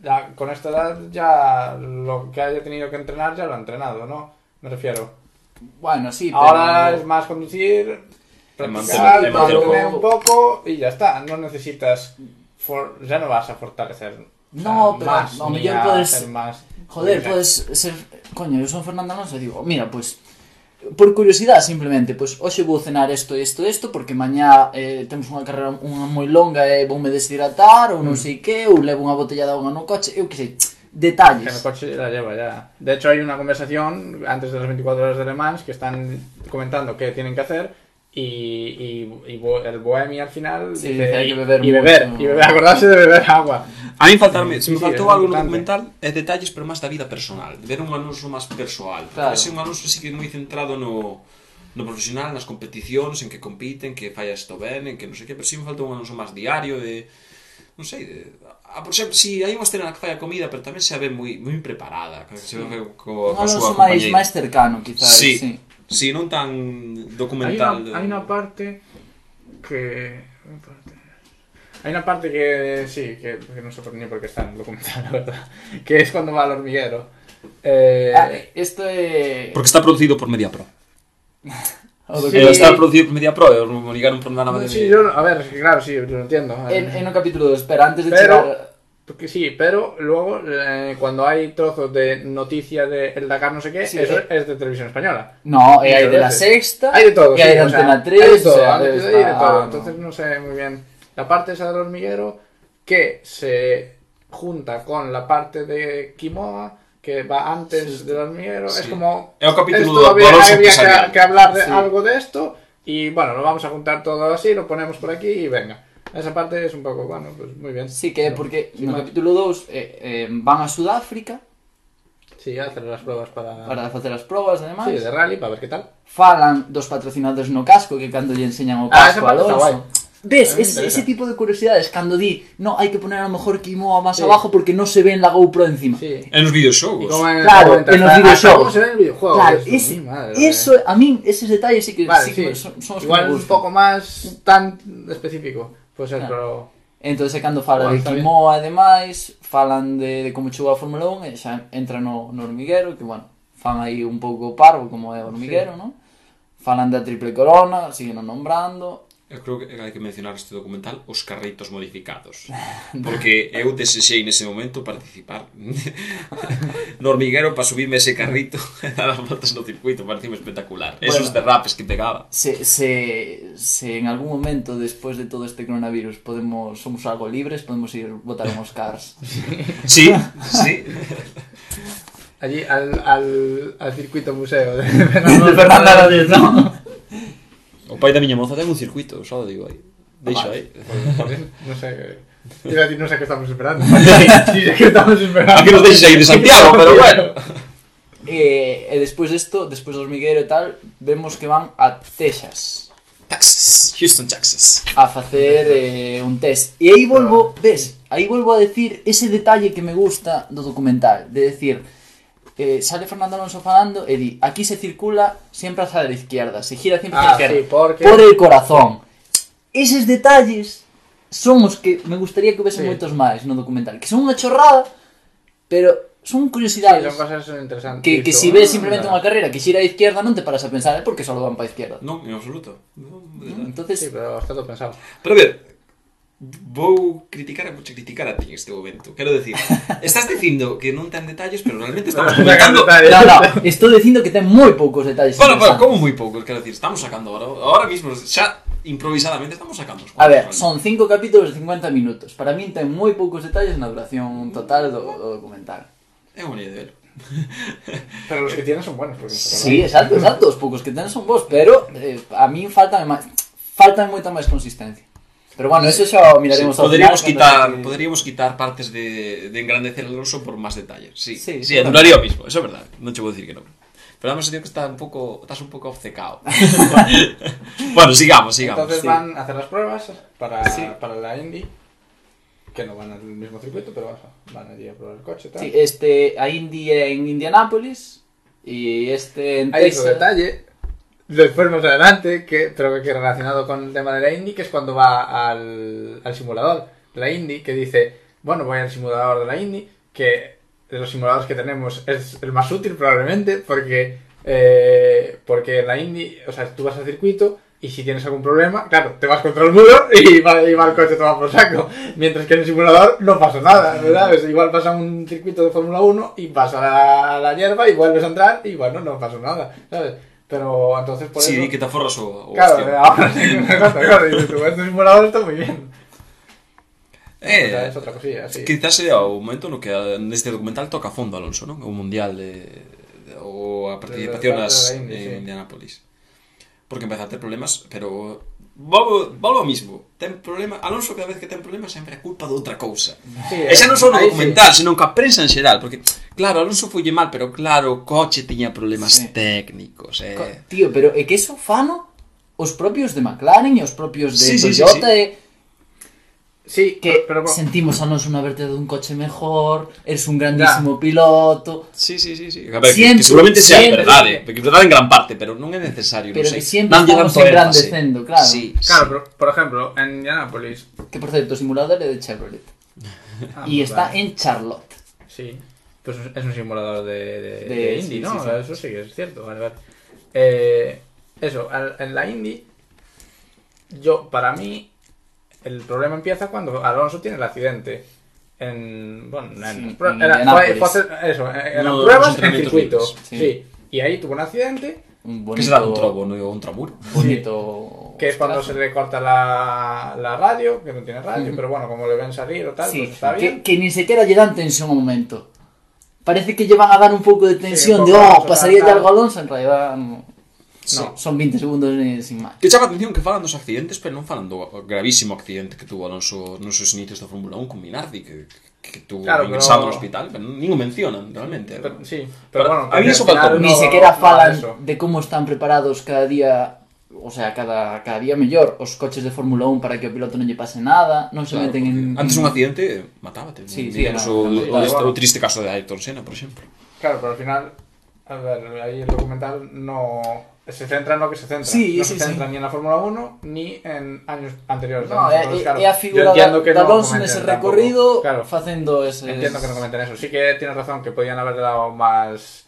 ya, con esta edad ya lo que haya tenido que entrenar ya lo ha entrenado, ¿no? Me refiero. Bueno, sí, pero... Ahora es más conducir, Practicar, mantener, mantener un poco y ya está. No necesitas. For... Ya no vas a fortalecer. No, o sea, pero más, no, podes- hacer Más joder, libre. ser. Coño, eu son Fernando Alonso digo, mira, pues. Por curiosidade, simplemente, pois hoxe vou cenar isto, isto, isto, porque mañá eh, temos unha carrera unha moi longa e eh, voume deshidratar ou non mm. sei que, ou levo unha botella de auga no coche, eu que sei, detalles. Que no coche la lleva ya. De hecho, hai unha conversación antes de las 24 horas de Le Mans que están comentando que tienen que hacer y, y, y el Bohemi al final sí, dice, hay que beber y, mucho. beber, y beber, acordarse de beber agua. A mí faltarme, sí, se me sí, faltou algo no documental é detalles, pero máis da vida personal, de ver un anuncio máis persoal. Claro. Ese un anuncio sí que moi centrado no, no profesional, nas competicións, en que compiten, que falla isto ben, en que non sei que, pero sí me falta un anuncio máis diario de non sei, de, a, por exemplo, si sí, hai unha escena na que fai a comida, pero tamén se ve moi moi preparada, que se ve co, co, co súa compañeira. máis máis cercano, quizás, sí. sí. Sí, non tan Hay documental. una, hay una parte que. una parte- Hay una parte que sí, que, que no sé por- ni por qué está en el documental, la verdad. Que es cuando va al hormiguero. Eh, Ah, é... Porque está producido por Mediapro. o do Sí. Eh, está producido por Mediapro, e os obrigaron por nada de... sí, yo, a ver, claro, sí, lo entiendo. En, en un capítulo 2, espera, antes de Pero-. Porque sí, pero luego eh, cuando hay trozos de noticia de el Dakar no sé qué, Sí, eso eh. es de televisión española. No, e hai Muchas de la sexta, Hay de todo, sí, de Antena 3, hay de todo, o sea, hay de- está- hay de todo. Entonces no sé muy bien. La parte esa del hormiguero que se junta con la parte de Quimoa que va antes del hormiguero. Es Sí. como. O capítulo do- había, que, que hablar de Sí. algo de esto y bueno, lo vamos a juntar todo así, lo ponemos por aquí y venga. Esa parte es un poco, bueno, pues muy bien. Sí, que é porque Sí, no más. capítulo 2 eh, eh, van a Sudáfrica Sí, hacer las pruebas para. para facer as probas, ademais. Sí, de rally, para ver qué tal. Falan dos patrocinadores no casco que cando lle enseñan o Ah, esa casco a parte está guai. Ves, A me ese, tipo de curiosidades cando di, no, hai que poner a lo mejor Kimoa máis Sí. abajo porque no se ve en la GoPro encima. Sí. En los como en el Claro, en los hasta- videojuegos. cómo se ve en el videojuego. Claro, eso, ese, mi madre, eso, a mí, esos detalles sí que, Vale, sí sí. que son, son que Igual me un gustan. poco más tan específico. Pois é, claro. Entón, cando fala de Kimoa, e demais, falan de, de como chegou a Fórmula 1 e xa entra no, no hormiguero, que, bueno, fan aí un pouco parvo como é o hormiguero, sí. non? Falan da triple corona, siguen nombrando, Eu creo que hai que mencionar este documental Os carreitos modificados. Porque eu desexei nese momento participar. No hormiguero para subirme ese carrito E dar as voltas no circuito Parecía espectacular. Bueno, Esos derrapes que pegaba. Se, se, se en algún momento despois de todo este coronavirus podemos Somos algo libres Podemos ir botar unos cars. Sí, sí. Allí al, al, al circuito museo De Fernando Arantes, ¿no? O pai da miña moza ten un circuito só o digo aí deixo aí Joder, No sé. Iba a decir, no sé qué estamos esperando. sí, sé que estamos esperando. Aquí nos deixes aí de Santiago, pero bueno. E, e despois desto, despois do hormiguero e tal, vemos que van a Texas Texas Houston, Texas a facer eh, un test. E aí volvo, ves, aí volvo a decir ese detalle que me gusta do documental, de decir, eh, sale Fernando Alonso falando e di, aquí se circula siempre hacia la izquierda, se gira siempre hacia Ah, la izquierda. sí, porque- Por el corazón. Eses detalles son os que me gustaría que hubiesen Sí. moitos máis no documental, que son unha chorrada, pero son Sí, curiosidades. son cosas interesantes. que, si ah, ves simplemente unha carrera que xira a izquierda non te paras a pensar, é porque só van para a izquierda. non, en absoluto de verdade. Entonces, Sí, pero está todo pensado. Pero a ver, vou criticar, vou criticar a ti en este momento. Quero decir, estás dicindo que non ten detalles, pero realmente estamos Sacan comentando... detalles. no, no, estou dicindo que ten moi poucos detalles. Bueno, bueno, interesantes. como moi poucos, quero decir, estamos sacando ahora, ahora mismo, xa improvisadamente estamos sacando os A ver, son cinco capítulos de 50 minutos. Para min ten moi poucos detalles na duración total do, do documental. É de verlo. Pero los que tienes son buenos. Porque Sí, exacto, exacto. Os poucos que ten son vos, pero eh, a min faltan máis faltan moita máis consistencia. Pero bueno, eso o miraremos ao poderíamos final, quitar, cando- poderíamos quitar partes de, de engrandecer al Alonso por máis detalles. Sí, Sí, sí, o mismo, eso é verdade. Non che vou dicir que non. Pero dame sentido que está un pouco, estás un pouco obcecado. bueno, sigamos, sigamos. Entonces sí. van a hacer las pruebas para, Sí. para la Indy. Que no van al mismo circuito, pero van allí a probar el coche. Tal. Sí, este, a Indy en Indianápolis y este en Hay otro detalle, después más adelante, que, pero que relacionado con el tema de la Indy, que es cuando va al, al simulador de la Indy, que dice, bueno, voy al simulador de la Indy, que de los simuladores que tenemos es el más útil probablemente, porque, eh, porque en la Indy, o sea, tú vas al circuito y si tienes algún problema, claro, te vas contra el muro y va, y va el coche todo por saco. Mientras que en el simulador no pasa nada, ¿verdad? Igual pasa un circuito de Fórmula 1 y vas a la, la hierba y vuelves a entrar y bueno, no pasa nada, ¿sabes? Pero entonces por sí, eso... Sí, que te aforras o... o claro, ahora sí que me encanta, claro. Y tú ves está muy bien. Eh, o sea, es outra cosilla, sí. Quizás sería o momento no que ah, neste documental toca a fondo Alonso, non? O mundial de, de o a participación de, de, de, de, de, de, de, de, en sí. Indianapolis. Porque empeza a ter problemas, pero volvo, volvo ao mismo. Ten problema, Alonso cada vez que ten problema sempre é culpa de outra cousa. Sí, e xa non só no documental, sí. senón que a prensa en xeral, porque claro, Alonso folle mal, pero claro, o coche tiña problemas sí. técnicos, eh. Tío, pero é que eso fano os propios de McLaren e os propios de sí, Toyota sí, sí, sí. e Sí, que pero, pero- sentimos a nos unha verte dun coche mejor, eres un grandísimo piloto, Sí, sí, sí, sí. A ver, que- Siempre, que, seguramente sea siempre. verdade, porque verdade en gran parte, pero non é necesario, pero siempre Danlle estamos énfase. engrandecendo, claro. Sí, Claro, sí. pero, por ejemplo, en Indianapolis... Que por certo, o simulador é de Chevrolet. Ah, y está vale. en Charlotte. Sí, pues es un simulador de, de, De- de Indy, sí, ¿no? sí, sí. Eso sí que es cierto, vale, vale. Eh, eso, en la Indy, yo, para mí, el problema empieza cuando Alonso tiene el accidente. En, bueno, en, Sí, en fue- eso, en, en No, las pruebas en circuito. libres, Sí. sí. Y ahí tuvo un accidente, Un Que bonito, se dá un trobo, un bonito que es cuando se le corta la, la radio, que no tiene radio, pero bueno, como le ven salir o tal, Sí, pues está bien. que, que ni siquiera lle dan tensión ao momento. Parece que lle van a dar un pouco de tensión de, oh, pasaría claro. algo Alonso, en realidad no. No, son 20 segundos e sin máis. Que chama a atención que falan dos accidentes, pero non falan do gravísimo accidente que tuvo Alonso nos seus inicios da Fórmula 1 con Minardi, que, que tuvo claro, ingresado pero... no hospital, pero nin o mencionan, realmente. Pero, sí, pero, pero bueno, a mí eso faltou. Ni sequera falan eso. de como están preparados cada día o sea, cada, cada día mellor os coches de Fórmula 1 para que o piloto non lle pase nada, non se claro, meten en... Antes un accidente matábate, sí, sí, digamos, claro, o, o, claro. o triste caso de Ayrton Senna, por exemplo. Claro, pero al final, a ver, aí el documental no se centra en lo que se centra. Sí, no sí, se centra sí. ni en la Fórmula 1 ni en años anteriores. No, é, claro, é a yo figura entiendo que de no Alonso nese recorrido Claro, facendo ese... entiendo que no comenten eso. Sí que tienes razón que podían haberle dado más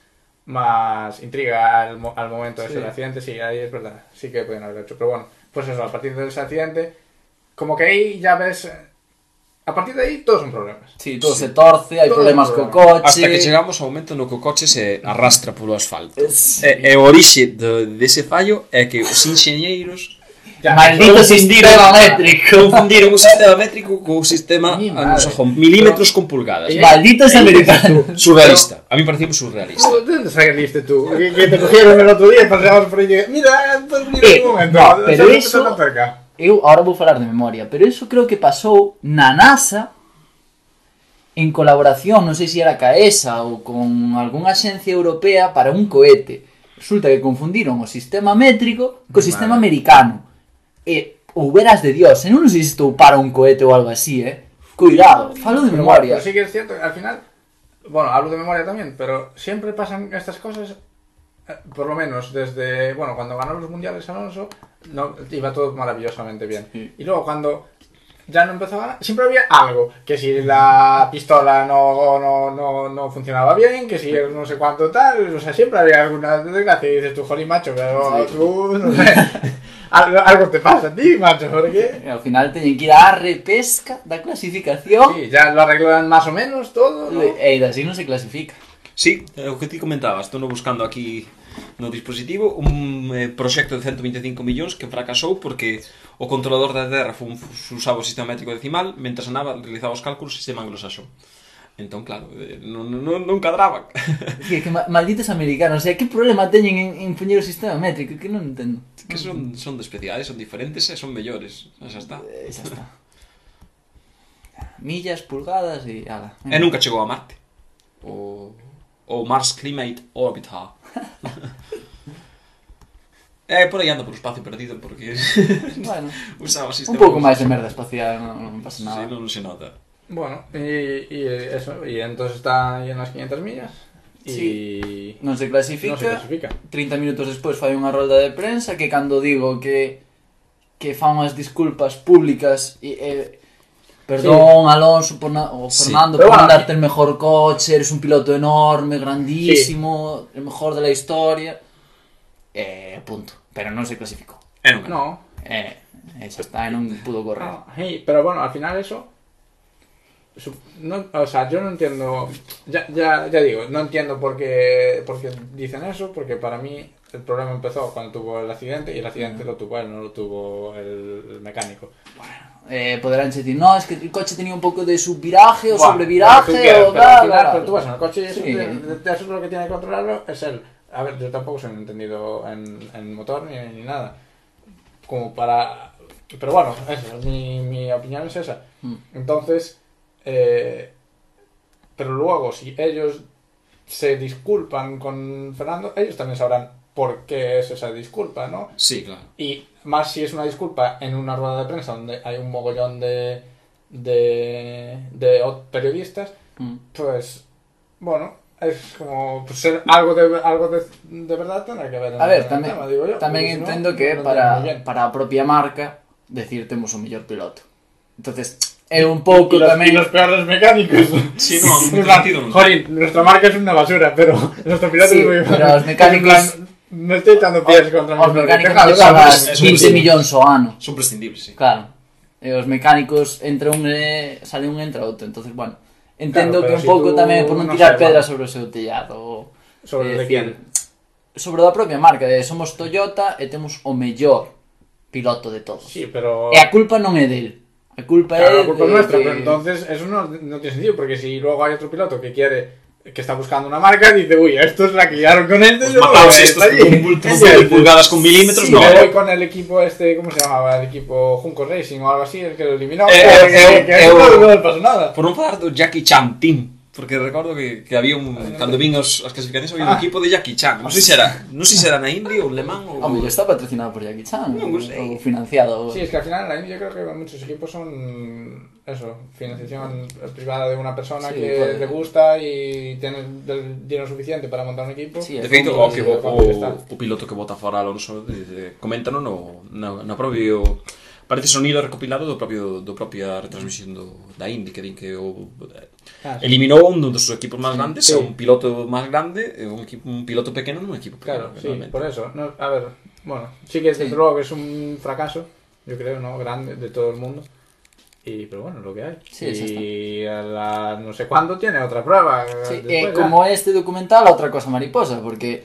más intriga al, al momento de Sí. ese accidente, sí, ahí es verdad, sí que podían haberlo hecho. Pero bueno, pues eso, a partir de ese accidente, como que ahí ya ves, A partir de aí, todos son problemas. Sí, todo sí. se torce, hai problemas problema. co coche... Hasta que chegamos ao momento no que o coche se arrastra polo asfalto. Sí. E, e o orixe de, dese fallo é que os enxeñeiros Ya, Maldito sistema métrico. Confundiron o sistema métrico co sistema anglosajón. Milímetros con pulgadas. Eh? Malditos eh, americanos. Eh, surrealista. A mí parecía surrealista. Oh, ¿Dónde saliste tú? Que, que te cogieron el otro día y paseabas por ahí. Mira, eh, pues mira eh, un momento. No, pero eso... Tan cerca eu agora vou falar de memoria, pero eso creo que pasou na NASA en colaboración, non sei se era ca ESA ou con algunha axencia europea para un cohete. Resulta que confundiron o sistema métrico co sistema americano. E houberas de Dios, en non sei se estou para un cohete ou algo así, eh? Cuidado, falo de memoria. Bueno, pero sí que es cierto, al final, bueno, hablo de memoria también, pero siempre pasan estas cosas por lo menos desde, bueno, cuando ganó los mundiales Alonso, no, iba todo maravillosamente bien. Sí. Y luego cuando ya no empezó a ganar, siempre había algo, que si la pistola no, no, no, no funcionaba bien, que si no sé cuánto tal, o sea, siempre había alguna desgracia y dices tú, jolín, macho, pero Sí. tú, no sé, algo, algo te pasa a ti, macho, porque... Ao final teñen que ir á repesca da clasificación Sí, ya lo arreglan más o menos todo, ¿no? e así non se clasifica. Sí, é o que ti comentabas, estou buscando aquí no dispositivo un eh, proxecto de 125 millóns que fracasou porque o controlador da Terra fun, usaba o sistema métrico decimal mentre nava realizaba os cálculos sistema anglosaxón. Entón, claro, eh, non, non, non cadraban. Que, que malditos americanos, o sea, que problema teñen en, en poñer o sistema métrico? Que non entendo. Que son, son de especiais, son diferentes e son mellores. Ah, xa está. Eh, xa está. Millas, pulgadas e ala. E nunca chegou a Marte. O o Mars Climate Orbiter. Eh, é, por aí anda por espacio perdido porque bueno, usaba sistema. Un pouco máis de merda espacial, non, non pasa nada. Sí, non se nota. Bueno, e, e eso, e entonces está aí en las 500 millas. Sí. Y... Non se clasifica. Non se clasifica. 30 minutos despois fai unha rolda de prensa que cando digo que que fan unhas disculpas públicas e, e Perdón, Alonso, por na, o Sí. Fernando, Pero por bueno, darte el mejor coche, eres un piloto enorme, grandísimo, el mejor de la historia. Eh, punto. Pero non se clasificou. Non No, Eh, xa está, non pudo correr. no, sí, pero bueno, al final eso. No, o sea, yo no entiendo. Ya, ya, ya digo, no entiendo por qué, por qué dicen eso, porque para mí el problema empezó cuando tuvo el accidente y el accidente lo tuvo él, no lo tuvo el, el mecánico. Eh, poderán decir, no, es que el coche tenía un poco de subviraje o Buah, sobreviraje tú o pero al tal, final, pero tú vas en el coche y eso, Sí. eso es lo que tiene que controlarlo, es él. A ver, yo tampoco soy un entendido en, en motor ni, ni nada. Como para... Pero bueno, eso, mi, mi opinión es esa. Mm. Entonces, eh, pero luego, si ellos se disculpan con Fernando, ellos también sabrán por qué es esa disculpa, ¿no? Sí, claro. Y más si es una disculpa en una rueda de prensa donde hay un mogollón de, de, de periodistas, Mm. pues bueno, es como pues, ser algo de algo de, de verdad tendrá que ver en A ver, el tamén, tema, digo yo, no, entendo que para, entiendo para a propia marca decir temos o mellor piloto. Entonces, é un pouco y los, tamén... y los peores mecánicos. Sí, no, sentido non. Joder, nuestra marca es una basura, pero nuestro piloto Sí, es muy pero los En mecánicos- me estoy echando pies contra Os mecánicos que pagan eso es 15 posible. millóns o ano. Son prescindibles, sí. Claro. E os mecánicos entre un e sale un entra outro, entonces bueno, entendo Claro, que un si pouco tamén por non tirar sei, pedras sobre o seu tellado. Sobre É de quién. Sobre da propia marca, de somos Toyota e temos o mellor piloto de todos. Sí, pero... E a culpa non é del. A culpa Claro, é la culpa es de, nuestra, de- pero entonces eso no, no tiene sentido, porque si luego hay otro piloto que quiere, que está buscando una marca, dice, uy, estos la que liaron con este, yo mataos estos con allí". múltiples Sí, pulgadas con milímetros, Sí, no. me voy con el equipo este, ¿cómo se llamaba? El equipo Junco Racing o algo así, el que lo eliminó. Eh, eh, que- eh, eh, no, eh, no le pasó nada. Por non falar do Jackie Chan Team, Porque recordo que, que había un... Ver, cando vin os, as clasificacións había ah. un equipo de Jackie Chan. Non sei se era, non sei se era na India ou Lemán ou... Hombre, está patrocinado por Jackie Chan. Non no sei. Ou financiado. Sí, es que al final na India creo que muchos equipos son... Eso, financiación privada de una persona sí, que puede. le gusta y tiene el dinero suficiente para montar un equipo. Sí, de feito, o, que, o, o, o piloto que vota fora Alonso, eh, de, de, coméntano no, na, na propio parece sonido recopilado do propio do propia retransmisión do, da Indy que din que o, sí. eliminou un dos seus equipos máis grandes Sí. un piloto máis grande un, equipo, un piloto pequeno nun equipo pequeno Claro, sí, realmente. por eso. No, a ver, bueno, sí que desde Sí. luego que es un fracaso, yo creo, ¿no? Grande de todo el mundo. Y, pero bueno, lo que hay. Sí, y a la no sé cuándo tiene otra prueba. Sí, después, eh, como este documental, otra cosa mariposa, porque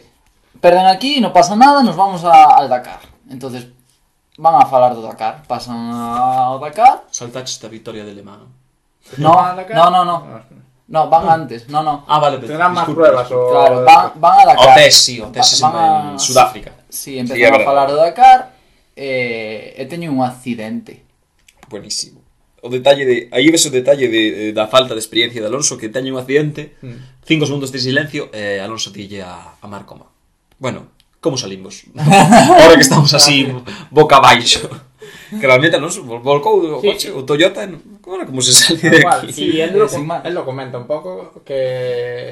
perden aquí, no pasa nada, nos vamos a, al Dakar. Entonces, van a falar do Dakar, pasan ao Dakar. saltaches esta victoria de Le Mans No, no, no, no. No, van antes, no, no. ah vale, Tendrán más pruebas o... Claro, van, van a Dakar. o test, sí, en, van a- en Sudáfrica Sí, empezan a falar do Dakar e, e teño un accidente. buenísimo o detalle de aí ves o detalle de, da falta de experiencia de Alonso que teñe un accidente Mm. cinco segundos de silencio e Alonso dille a, a Marcoma bueno, como salimos? ahora que estamos así boca abaixo que realmente Alonso vol- volcou o Sí. coche o Toyota no, bueno, como se sale de aquí él lo, él lo comenta un poco que...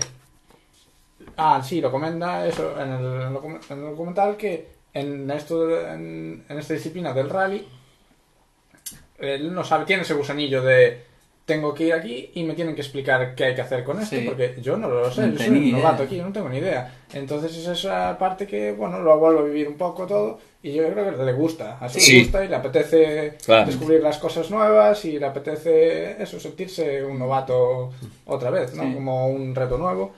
Ah, sí, lo comenta eso en el, en el docu- en el documental que en, esto, en esta disciplina del rally él no sabe, tiene ese gusanillo de tengo que ir aquí y me tienen que explicar qué hay que hacer con esto, Sí. porque yo no lo sé, No yo soy un novato idea. aquí, yo no tengo ni idea. Entonces es esa parte que, bueno, lo vuelvo a vivir un poco todo y yo creo que le gusta, así Sí. le gusta y le apetece Claro. descubrir las cosas nuevas y le apetece eso, sentirse un novato otra vez, ¿no? Sí. Como un reto nuevo.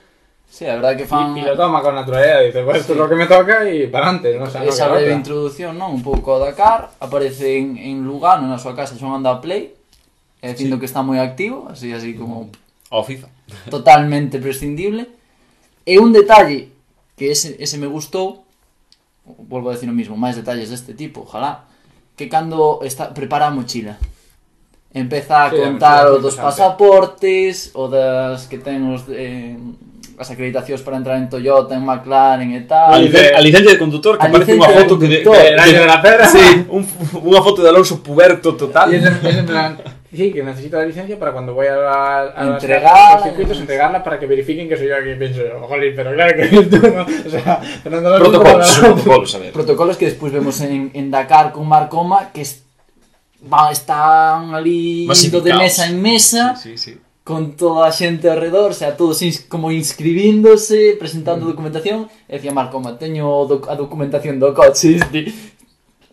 Sí, a verdade que fan Y, y lo toma con naturalidad, dice, pues esto es lo que me toca y para adelante, ¿no? O sea, no esa breve introducción, non? Un pouco ao Dakar, aparece en, en Lugano, na súa casa, xogando a Play, e dicindo que está moi activo, así así como o FIFA totalmente prescindible. E un detalle que ese, ese me gustou, volvo a decir o mismo, máis detalles deste tipo, ojalá, que cando está, prepara a mochila. Empeza a Sí, a contar o dos pasaportes, o das que ten os eh, as acreditacións para entrar en Toyota, en McLaren e a, tal. Ali- licen, a licencia de condutor que A aparece unha de foto de, conductor. de- de la perra. sí, un, unha foto de Alonso puberto total Y es en, es en plan, sí, que necesito la licencia para cuando voy a, a, a las Entregar- carreras, a los circuitos, entregarla para que verifiquen que soy yo aquí. Pienso, jolín, pero claro que tú, ¿no? O sea, Fernando protocolos, protocolos, a ver. Protocolos que despois vemos en, en Dakar con Marcoma que es, va, están ali indo de mesa en mesa sí, sí, sí. con toda a xente alrededor, o sea, todos ins como inscribíndose, presentando documentación, e decía Marcoma, teño doc a documentación do coche, este,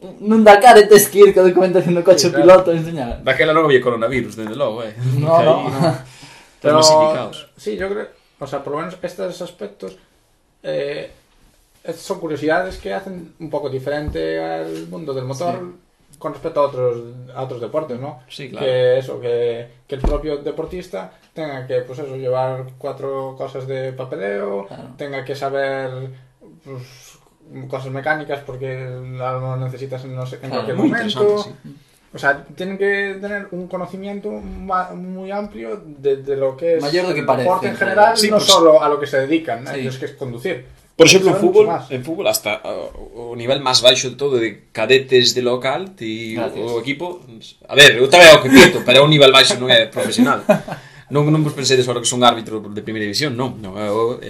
e tes que ir coa documentación do Sí, coche o claro. piloto a enseñar. Daquela non había coronavirus, desde logo, eh. No, no. Pero, sí, yo creo, o sea, por lo menos estos aspectos, eh, son curiosidades que hacen un poco diferente al mundo del motor con respecto a otros, a otros deportes, ¿no? Sí, claro. Que eso, que, que el propio deportista tenga que, pues eso, llevar cuatro cosas de papeleo, Claro. tenga que saber pues, cosas mecánicas porque algo necesitas en, no sé- en Claro, cualquier momento. sí. O sea, tienen que tener un conocimiento muy amplio de, de lo que es Mayor de que el parece, deporte en claro. general, Sí, no pues- solo a lo que se dedican, Sí. ellos que es conducir. Por exemplo, en fútbol, más. en fútbol hasta o nivel máis baixo de todo de cadetes de local ti o equipo a ver, eu tamén é o que pero é un nivel baixo non é profesional Non, non vos pensedes agora que son árbitro de primeira división, non, non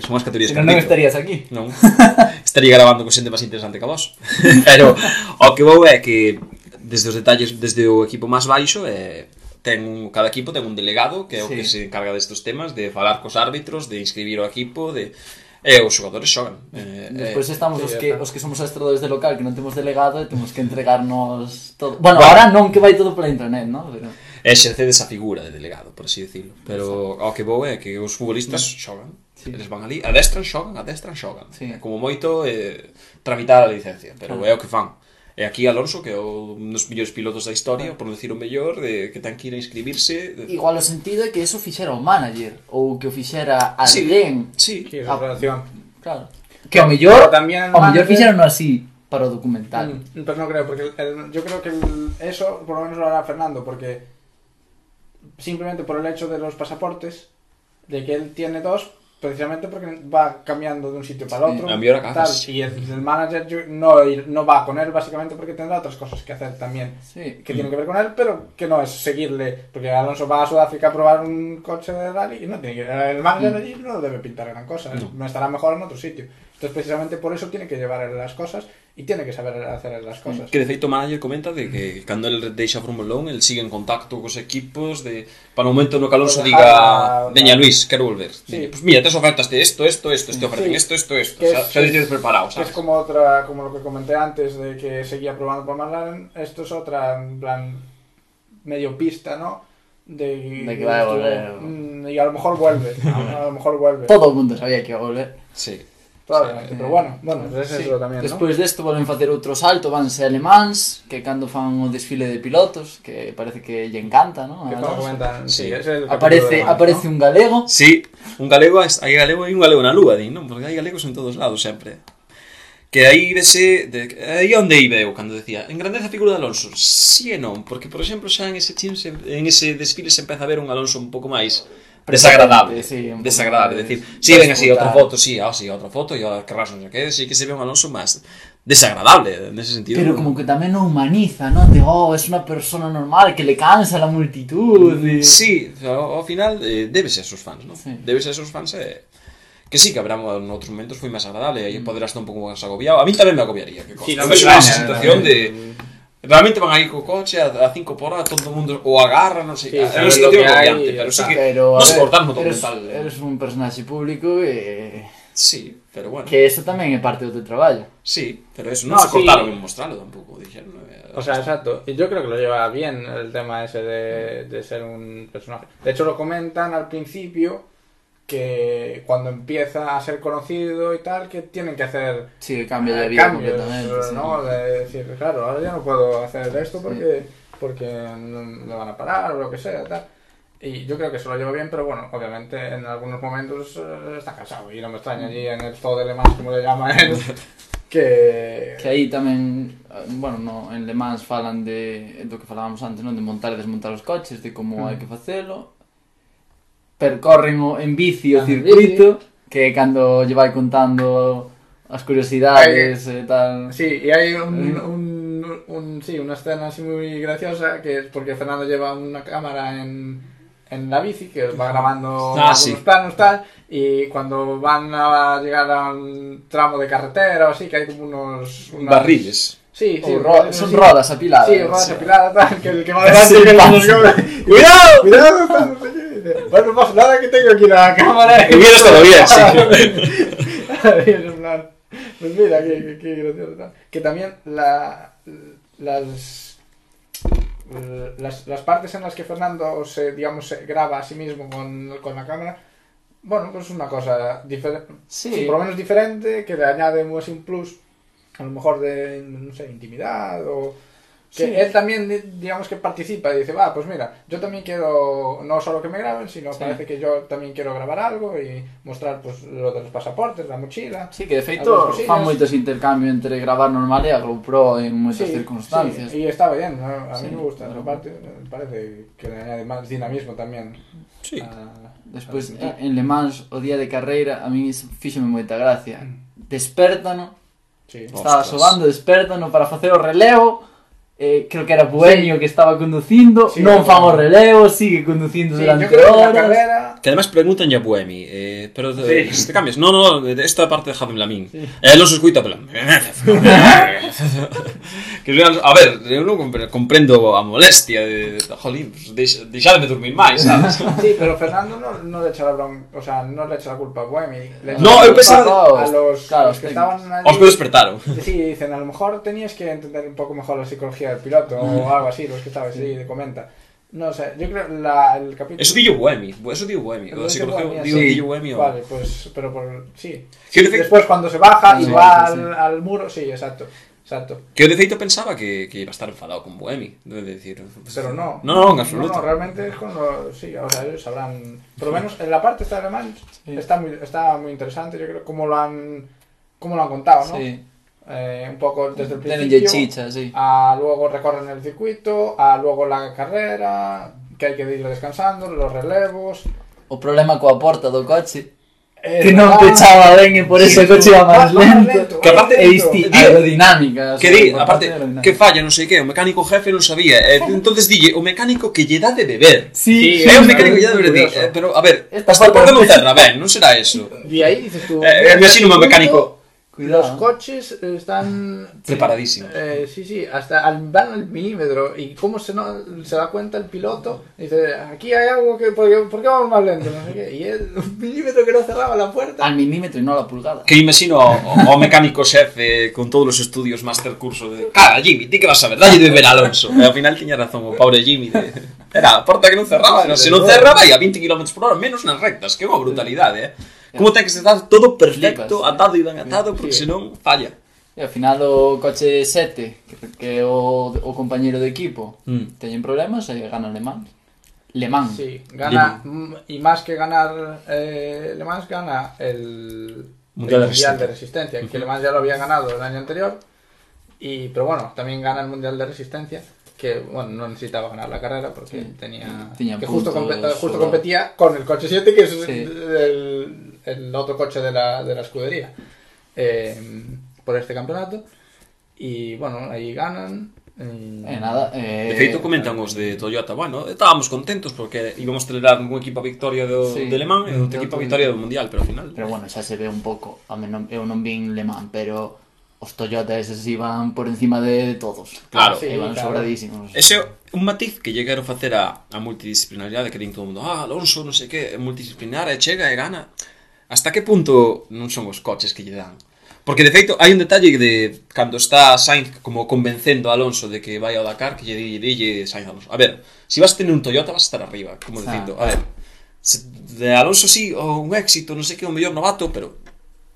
son as categorías Senón que non arbitro. estarías aquí. Non. Estaría grabando con xente máis interesante que vos. Pero o que vou é que desde os detalles, desde o equipo máis baixo é ten un, cada equipo ten un delegado que é o sí. que se encarga destes temas de falar cos árbitros, de inscribir o equipo, de e os xogadores xogan. Eh, Despois eh, estamos eh, os que os que somos astradores de local que non temos delegado e temos que entregarnos todo. Bueno, bueno, ahora non que vai todo pola internet, ¿no? Pero exercedes esa figura de delegado, por así decirlo. Pero o ao que vou é que os futbolistas xogan. Sí. Eles van ali, adestran, xogan, adestran, xogan. Sí. Como moito eh, tramitar a licencia, pero claro. é o que fan. E aquí Alonso, que é un dos mellores pilotos da historia, por decir o mellor, de que ten que ir a inscribirse... De... Igual o sentido é que eso fixera o manager, ou que o fixera alguén. Sí, sí. Que a... relación. Claro. Que ao mellor, tamén o mellor fixeron así para o documental. Mm, pero non creo, porque el, el, yo creo que el, eso por lo menos lo hará Fernando, porque simplemente por el hecho de los pasaportes, de que él tiene dos, precisamente porque va cambiando de un sitio para Sí, otro. a tal, y el, el manager no, no va con él básicamente porque tendrá otras cosas que hacer también Sí. que tienen que ver con él, pero que no es seguirle, porque Alonso va a Sudáfrica a probar un coche de rally y no tiene que el manager allí no debe pintar gran cosa, No. no estará mejor en otro sitio. Entonces precisamente por eso tiene que llevar él las cosas y tiene que saber hacer él las cosas. Que de feito o manager comenta de que cando el deixa a Fórmula 1, el sigue en contacto cos equipos de para o momento no que Alonso Pues diga, dejar- "Veña Luis, quero volver." Sí. Pues mira, tes ofertas de esto, esto, esto, este ofrecen Sí. esto, esto, esto. Que O sea, es- xa tienes preparado, sabes? es como otra, como lo que comenté antes de que seguía probando por McLaren, esto es otra, en plan, medio pista, ¿no? De, De que va a volver. Mm, Y a lo mejor vuelve, a lo mejor vuelve. Todo o mundo sabía que ia volver. Sí. probablemente, sí, pero bueno, bueno, sí. eso tamén, Despois ¿no? desto volven facer outro salto, vanse alemáns, que cando fan o desfile de pilotos, que parece que lle encanta, ¿no? Que como comentan, sí, sí ese é aparece alemán, aparece ¿no? un galego. Sí, un galego, hai galego e un galego na lúa, din, non? Porque hai galegos en todos lados sempre. Que aí vese, de, aí onde iba eu cando decía, engrandece a figura de Alonso. Si sí e non, porque por exemplo xa en ese chin, en ese desfile se empeza a ver un Alonso un pouco máis desagradable, Sí, desagradable, máis decir, si ven así outra desbotado. foto, si, ah, si, outra foto, e a carras non sei que, si que se ve un Alonso máis desagradable, nese sentido. Pero como que tamén o humaniza, ¿no? De, oh, es una persona normal, que le cansa la multitud. y- Sí, ao, ao final eh, debes a esos fans, ¿no? Sí. Debes a esos fans e... Que sí, que habrá en outros momentos foi máis agradable, aí poderás estar un pouco máis agobiado. A mí tamén me agobiaría, que Sí, no me me esa extraña, situación no, de... Realmente van aí co coche a, a cinco por hora, todo o mundo o agarra, non sei, Sí, situación hai, agobiante, pero sí que Pero, a no eres, eres un personaxe público e... Sí, pero bueno. Que eso tamén é parte do teu traballo. Sí, pero eso non No, se sí. cortaron en mostrarlo tampouco, dixeron. eh, O sea, exacto. Y yo creo que lo lleva bien el tema ese de, de ser un personaje. De hecho, lo comentan al principio que cuando empieza a ser conocido y tal, que tienen que hacer Sí, que cambia de eh, vida cambios, completamente. sí. ¿no? De decir, claro, ahora ya no puedo hacer esto porque, porque no me van a parar o lo que sea, tal. Y yo creo que se lo lleva bien, pero bueno, obviamente en algunos momentos eh, está cansado y no me extraña allí en el zoo de Le Mans, como le llama él, que... Que aí tamén, eh, bueno, no, en Le Mans falan de do que falábamos antes, non? De montar e desmontar os coches, de como Mm. hai que facelo. Percorren o, en bici o circuito, que cando lle vai contando as curiosidades e tal. Sí, y hay un, un, un- sí, una escena así muy graciosa que es porque Fernando lleva una cámara en, en la bici que va grabando Ah, algunos sí. planos tal y cuando van a llegar a un tramo de carretera o así que hay como unos, unas- Barriles. Sí, sí, ro son sí. rodas apiladas. Sí, ruedas Sí. apiladas, tal, que el que va delante Sí, que. ¡Cuidado! ¡Cuidado! tal, no sé qué. Dice, Bueno, no pasa nada que tengo aquí la cámara. Que vienes todavía, sí. Es pues mira, qué, qué, qué gracioso. tal. Que también la, las, las, las partes en las que Fernando se, digamos, se graba a sí mismo con, con la cámara bueno, pues una cosa diferente. Sí. por lo menos diferente, que le añade un así un plus, a lo mejor de, no sé, intimidad o... Que sí. él también, digamos que participa y dice, va, pues mira, yo también quiero, no solo que me graben, sino sí. parece que yo también quiero grabar algo e mostrar pues lo dos pasaportes, da mochila... Sí, que de feito fan moitos intercambio entre gravar normal e a GoPro en moitas sí, circunstancias. Sí, e está ben, ¿no? a sí, mí me gusta, claro. parte, parece que le añade máis dinamismo tamén. Sí. A, Despois, a... en Le Mans, o día de carreira, a mí fíxeme moita gracia. Mm. Despertano, sí. estaba Ostras. sobando, despertano para facer o relevo Eh, creo que era Buenio que estaba conducindo, Sí, non fan o relevo, sigue conducindo Sí, durante creo que la horas. carrera Que además preguntan ya Buemi, eh, pero Sí. si te cambias. No, no, de esta parte dejadme a min. Eh, escuita pela. que real, a ver, eu non compre- comprendo a molestia de, de jolín, pues, deix, deixadme dormir máis, sabes? Sí, pero Fernando no, no le echa la bron... o sea, no le echa la culpa a Buemi. Le No, la eu pensaba- a los, Claro, a los os que estaban allí. Os que despertaron. Sí, dicen, a lo mejor tenías que entender un poco mejor la psicología del piloto o algo así, los que estabas ahí de comenta. No sé, yo creo la, el capítulo... Eso dillo Buemi, eso dillo Buemi. El O psicología sí. Buemi o... Vale, pues, pero por... Sí. Que Después cuando se baja y Sí, va sí, sí. al, al muro, sí, exacto. Exacto. que eu de feito pensaba que, que iba a estar enfadado con debe de decir. Pero no. No, no, en absoluto. No, no, realmente es con lo... Sí, o sea, ellos sabrán... Por lo menos en la parte esta de alemán Sí. está, muy, está muy interesante, yo creo, cómo lo han... Cómo lo han contado, ¿no? Sí, Eh, un poco desde el principio... chicha, sí. a luego recorren el circuito, a luego la carrera, que hay que ir descansando, los relevos. O problema coa porta do coche Eh, que non ah, pechaba ben e por sí, eso o coche iba máis lento. lento, Que va aparte- E lento. disti Di- aerodinámica. Que di, aparte, que falla, non sei que, o mecánico jefe non sabía. Eh, entonces dille, o mecánico que lle dá de beber. Sí, Sí, É mecánico que lle dá de beber. eh, pero, a ver, Esta hasta por que non cerra ben, non será eso. Y ahí dices tú. Eh, eh, imagino un mecánico Cuidado. Los coches están. preparadísimo. Eh, sí, sí, hasta al, van al milímetro. Y cómo se, no, se da cuenta el piloto, dice: aquí hay algo que. ¿Por qué, por qué vamos más lento? No sé qué. Y él, un milímetro que no cerraba la puerta. Al milímetro e non a pulgada. Que imagino ao, ao mecánico xefe con todos os estudios master curso de Cara, Jimmy, ti que vas a ver, dalle de a Alonso E ao final tiña razón o pobre Jimmy de... Era a porta que non cerraba, no, se non cerra vai a 20 km por hora Menos nas rectas, que é unha brutalidade, eh Como ten que estar todo perfecto, Flipas. atado e ben atado Porque Sí. senón falla E ao final o coche 7, que, o, o compañeiro de equipo, Mm. teñen problemas e gana Le Mans. Le Mans. Sí, gana. Y más que ganar eh, Le Mans, gana el Mundial de el Resistencia. de Resistencia. Que Le Mans ya lo había ganado el año anterior. Y, pero bueno, también gana el Mundial de Resistencia. Que bueno, no necesitaba ganar la carrera porque Sí. tenía. Tenía que justo, justo competía con el coche 7, que es Sí. el, el otro coche de la, de la escudería. eh, por este campeonato. Y bueno, ahí ganan. y- E nada, eh, De feito comentan os de Toyota Bueno, estábamos contentos porque íbamos celebrar un equipo a victoria do, Sí. de Le Mans E outro equipo a victoria do Mundial Pero ao final Pero bueno, xa se ve un pouco. A men eu non vin Le Mans, pero os Toyota eses iban por encima de, de todos. Claro. Sí, iban claro. sobradísimos. Ese é un matiz que lle quero facer a, a multidisciplinaridade que din todo o mundo Ah, Alonso, non sei que, é multidisciplinar e chega e gana hasta que punto non son os coches que lle dan? Porque, de feito, hai un detalle de cando está Sainz como convencendo a Alonso de que vai ao Dakar, que lle dille, dille Sainz a Alonso. A ver, se si vas tener un Toyota vas estar arriba, como dicindo. A ver, se, de Alonso sí, o un éxito, non sei que, o mellor novato, pero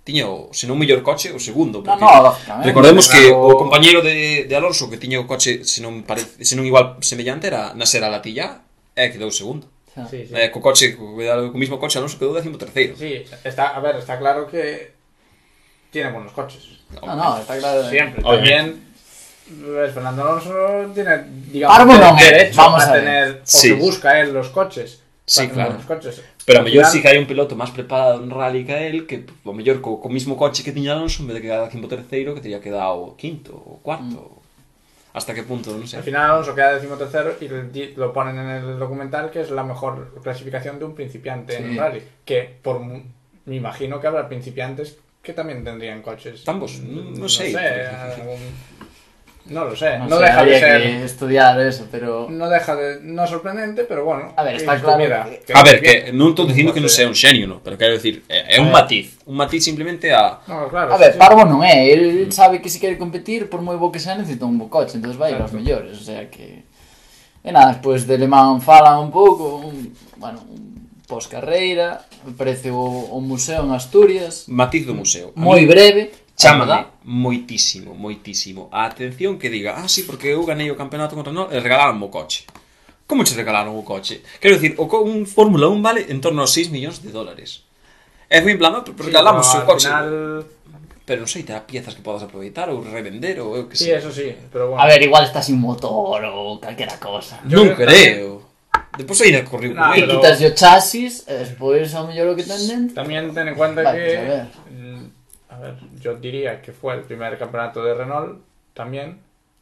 tiña o, se non o mellor coche, o segundo, porque no, no, recordemos que o compañeiro de, de Alonso que tiña o coche, se non, pare, se non igual semellante, era Nasser Alatilla, é que dou segundo. Sí, sí. Eh, co coche, co, co mismo coche Alonso quedou décimo terceiro. Sí, está, a ver, está claro que tiene buenos coches. No, no, está claro. Siempre. También pues, Fernando Alonso tiene, digamos, no, derecho vamos a a ver. tener, o Sí. que busca él los coches. Sí, claro. coches. Pero a mellor final- sí que hai un piloto máis preparado en rally que el que o mellor co, co mismo coche que tiña Alonso en vez de quedar décimo terceiro que teria quedado quinto ou cuarto. Hasta que punto, non sei. Al final Alonso queda decimotercero y lo ponen en el documental que es la mejor clasificación de un principiante en Sí. un rally. Que por me imagino que habrá principiantes que también tendrían coches. Ambos, no- no sé. algún- No lo sé, no, no sé, deja de ser. Que estudiar eso, pero. No deja de. No sorprendente, pero bueno. A ver, está claro. Mira, que... a ver, que non estou dicindo que non sea un xenio, no, pero quero decir, eh, é, é un matiz. Un matiz simplemente a. No, claro, a ver, sí, Parvo non eh, é. El mm. sabe que se quere competir, por moi bo que sea, necesita un bo coche, entonces vai claro. aos mellores. O sea que. E nada, despois de Le Mans fala un pouco, un, bueno, un pos carreira, Parece o, o museo en Asturias. Matiz do museo. Moi breve Chámame moitísimo, moitísimo a atención que diga Ah, sí, porque eu ganei o campeonato contra Renault e regalaron o coche. Como che regalaron o coche? Quero dicir, o co un Fórmula 1 vale en torno aos 6 millóns de dólares. E foi en plan, pero regalamos Sí, o pero coche Al final... Pero non sei, terá piezas que podas aproveitar ou revender ou eu que Sí, sei. eso sí, pero bueno. A ver, igual está sin motor ou calquera cosa. Yo Non creo creo. Depois ainda corriu Nah, pero- quitas o chasis, e despois ao mellor o que ten dentro. También ten en cuenta Vale, que... a ver. yo diría que fue el primer campeonato de Renault también.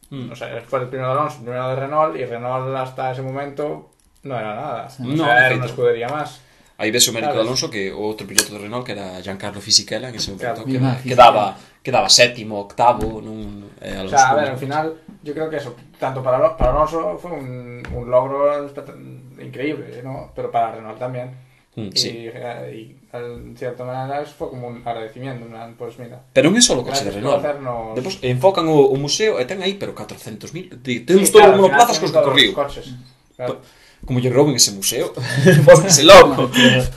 Mm. O sea, fue el primero de Alonso, el primero de Renault, y Renault hasta ese momento no era nada. O No, sea, de era una escudería más. Aí ves o mérito de? Alonso que o outro piloto de Renault que era Giancarlo Fisichella en ese momento Claro. que, quedaba, quedaba sétimo, octavo nun, eh, O Alonso sea, a ver, al final, yo creo que eso, tanto para, para Alonso fue un, un logro increíble, ¿no? Pero para Renault también. Mm, sí. E, e en cierta maneira foi como un agradecimiento, man, pues, mira. Pero non é só o coche de Renault. hacernos... Depois enfocan o, o museo e ten aí pero 400.000, temos sí, todo claro, o monoplazas cos que corriu. Coches, mm. claro. Pero, como yo rouben ese museo, pónganse loco.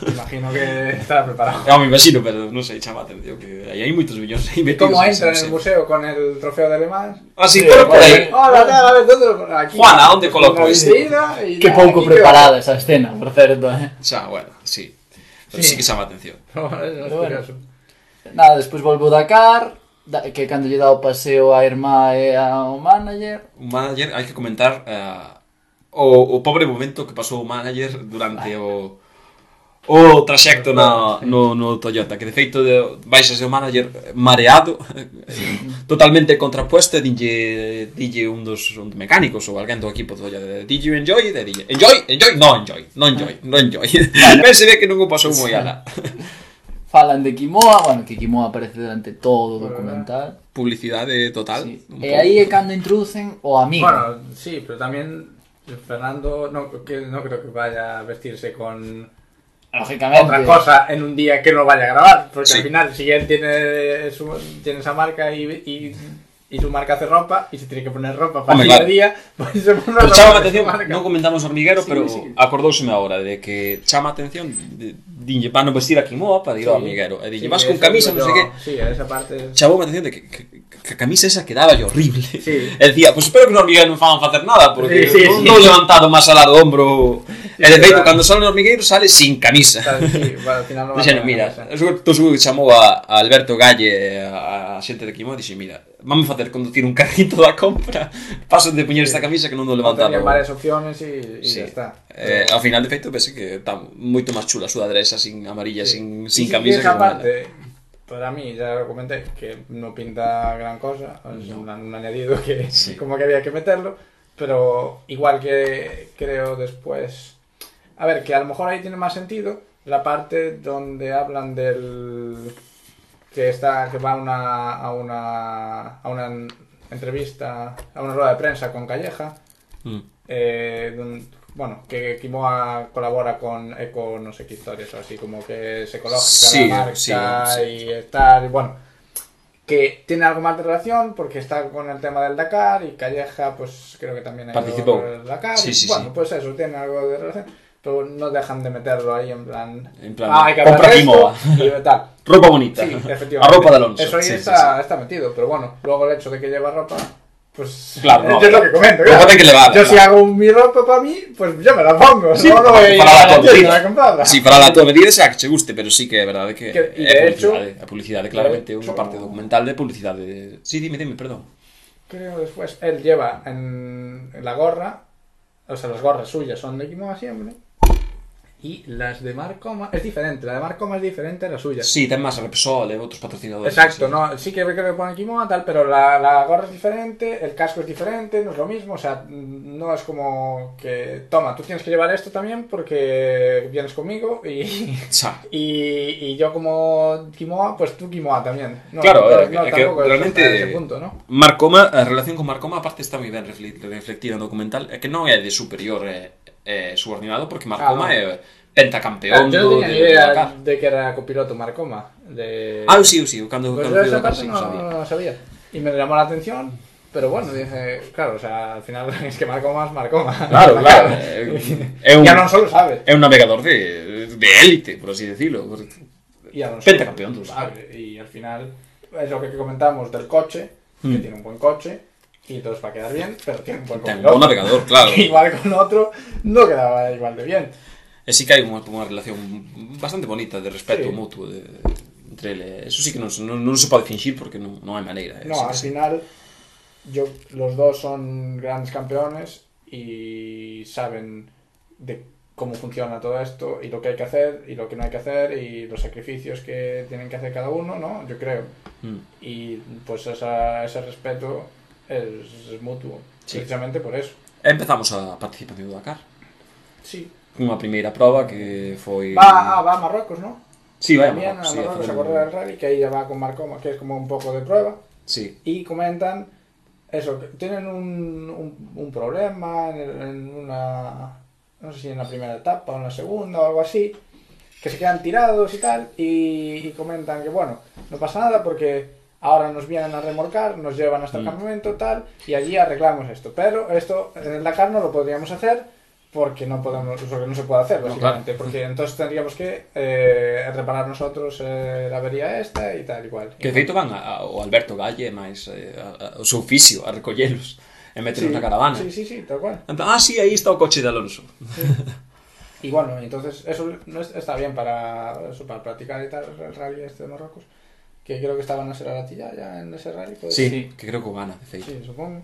Imagino que estará preparado. No, me imagino, pero non sei, chama atención que aí hai moitos millóns aí metidos. Como entra en el museo con el trofeo de alemán? Ah, sí, pero por aí. Hola, a ver, ¿dónde lo aquí? Juana, onde coloco isto? Que pouco preparada esa escena, por certo, eh. Xa, bueno, sí. Pero sí, sí que chama atención. pero bueno. Nada, despois volvo da car, que cando lle dá o paseo a irmá e eh, ao manager. Un manager, hai que comentar Eh, o, o pobre momento que pasou o manager durante o o traxecto na, no, no Toyota que de feito de, baixase o manager mareado totalmente contrapuesto e dille, dille un dos un dos mecánicos ou alguén do equipo do Toyota did you enjoy? De dille, enjoy? enjoy? no enjoy non enjoy, ah. non enjoy. Ben se ve que non o pasou moi ala. Falan de Kimoa, bueno, que Kimoa aparece durante todo o documental. Publicidade total sí. e aí é cando introducen o amigo. Bueno, sí, pero tamén Fernando no, que no creo que vaya a vestirse con Lógicamente. otra cosa en un día que no vaya a grabar. Porque Sí. al final, si él tiene, su, tiene esa marca y, y, y su marca hace ropa y se tiene que poner ropa para Hombre, el día claro. pues se pone Pero ropa chama atención, non comentamos hormiguero, Sí, pero sí. acordouseme agora de que chama atención dinlle van a vestir a Kimoa para ir ao hormiguero. E dille, Sí, vas con camisa, sei yo. que. Sí, esa parte. Chamou atención de que, que, que a camisa esa quedaba yo horrible. Sí. E dicía, pues espero que no hormigueiro non fagan facer nada, porque Sí, sí, non sí. non levantado máis alá do hombro. e de Sí, feito, cando sale no hormigueiro sale sin camisa. ¿sabes? Sí, bueno, al final no va mira, tô seguro que chamou a, a Alberto Galle a, a xente de Kimoa e dixe, mira, vamos facer conducir un carrito da compra, paso de poñer esta camisa que non do levantaba. Tenían varias opciones y, y Sí. ya está. Eh, ao final, de feito, pese que está moito máis chula a sudadresa sin amarilla, Sí. sin, sin camisa. que parte, para mí, ya lo comenté, que no pinta gran cosa, es un, un añadido que Sí. como que había que meterlo, pero igual que creo después... A ver, que a lo mejor ahí tiene más sentido la parte donde hablan del... que está que va a una, a una, a una entrevista, a una rueda de prensa con Calleja, Mm. eh, bueno, que Kimoa colabora con Eco, no sé qué historias, o así como que es ecológica Sí, la marca sí, sí. y tal, bueno, que tiene algo más de relación porque está con el tema del Dakar y Calleja, pues creo que también ha Participó. el Dakar. Sí, y, bueno, pues eso, tiene algo de relación, pero no dejan de meterlo ahí en plan. En plan, "Ah, hay que compra Kimoa". esto", y tal. Ropa bonita. Sí, efectivamente. A ropa de Alonso. Eso ahí Sí, sí, está, metido, pero bueno, luego el hecho de que lleva ropa, pues. Claro, no. yo es lo que comento. Claro. que le vale, Yo claro. si hago mi ropa para mí, pues yo me la pongo. Sí, no, para la comprarla. Sí, para la tua medida xa que che guste, pero sí que é verdade que, Que- y de hecho- publicidade, a publicidade claramente hecho- parte documental de publicidade. Sí, dime, dime, perdón. Creo después, él lleva en la gorra, o sea, las gorras suyas son de Kimoa siempre. Y las de Marcoma es diferente, la de Marcoma es diferente a la suya. Sí, ten máis Repsol e outros patrocinadores. Exacto, sí. no, sí que creo que pone Kimoa tal, pero la, la gorra es diferente, el casco es diferente, no es lo mismo, o sea, no es como que, toma, tú tienes que llevar esto también porque vienes conmigo y, y, y yo como Kimoa, pues tú Kimoa también. No, Claro, no, que- no, que tampoco es realmente- ese punto, ¿no? Marcoma, a relación con Marcoma aparte está ben refle- reflectida no documental, é que non é de superior e, e subordinado porque Marcoma Ah, no. Pentacampeón Claro, yo no tenía ni idea de que era copiloto Marcoma. De... Ah, sí, sí, eu cando, Pues fui esa parte no, sabía. no sabía. Y me llamó la atención, Pero bueno, dije, claro, o sea, al final es que marcó más, marcó más. Claro, claro. É un, Ya non solo sabes. é un navegador de, de élite, por así decirlo. Y Alonso Pentacampeón, tú sabe, Y al final es lo que comentamos del coche, que Mm. tiene un buen coche, y entonces va a quedar bien, pero tiene un buen Ten un buen navegador, claro. igual con otro no quedaba igual de bien. Sí que hai unha, unha relación bastante bonita de respeto Sí. mutuo de, entre ele. Eso sí que non, non, non se pode fingir porque non, non hai maneira. eh, No, sí al final yo, los dos son grandes campeones y saben de cómo funciona todo esto y lo que hay que hacer y lo que no hay que hacer y los sacrificios que tienen que hacer cada uno, ¿no? Yo creo. Mm. Y pues esa- ese respeto es, es mutuo, Sí. precisamente por eso. Empezamos a participación do Dakar. Sí. Unha primeira proba que foi... Va, ah, va a Marruecos, ¿no? Sí, vai a Marrocos, sí, a Marruecos facer a correr el rally, que ahí ya va con Marcoma, que es como un poco de prueba. Sí. y comentan eso, que tienen un, un, un problema en, en una, no sé si en la primera etapa o en la segunda o algo así, que se quedan tirados y tal, y, y comentan que bueno, no pasa nada porque ahora nos vienen a remolcar, nos llevan hasta el Mm. campamento tal, y allí arreglamos esto, pero esto en el Dakar no lo podríamos hacer porque no podemos, porque no se puede hacer No, básicamente, claro. porque entonces tendríamos que eh, reparar nosotros eh, la avería esta y tal igual. Que de feito van a, o Alberto Galle máis eh, a, a, o seu oficio a recollelos e metelos na caravana. Sí, sí, sí, tal cual. Ah, sí, aí está o coche de Alonso. Y bueno, entonces eso no es- está bien para, eso, para practicar y tal el rally este de Marruecos. Que creo que estaban a ser a ya en ese rally. ¿puede Sí? Sí. que creo que gana, de feito. Sí, supongo.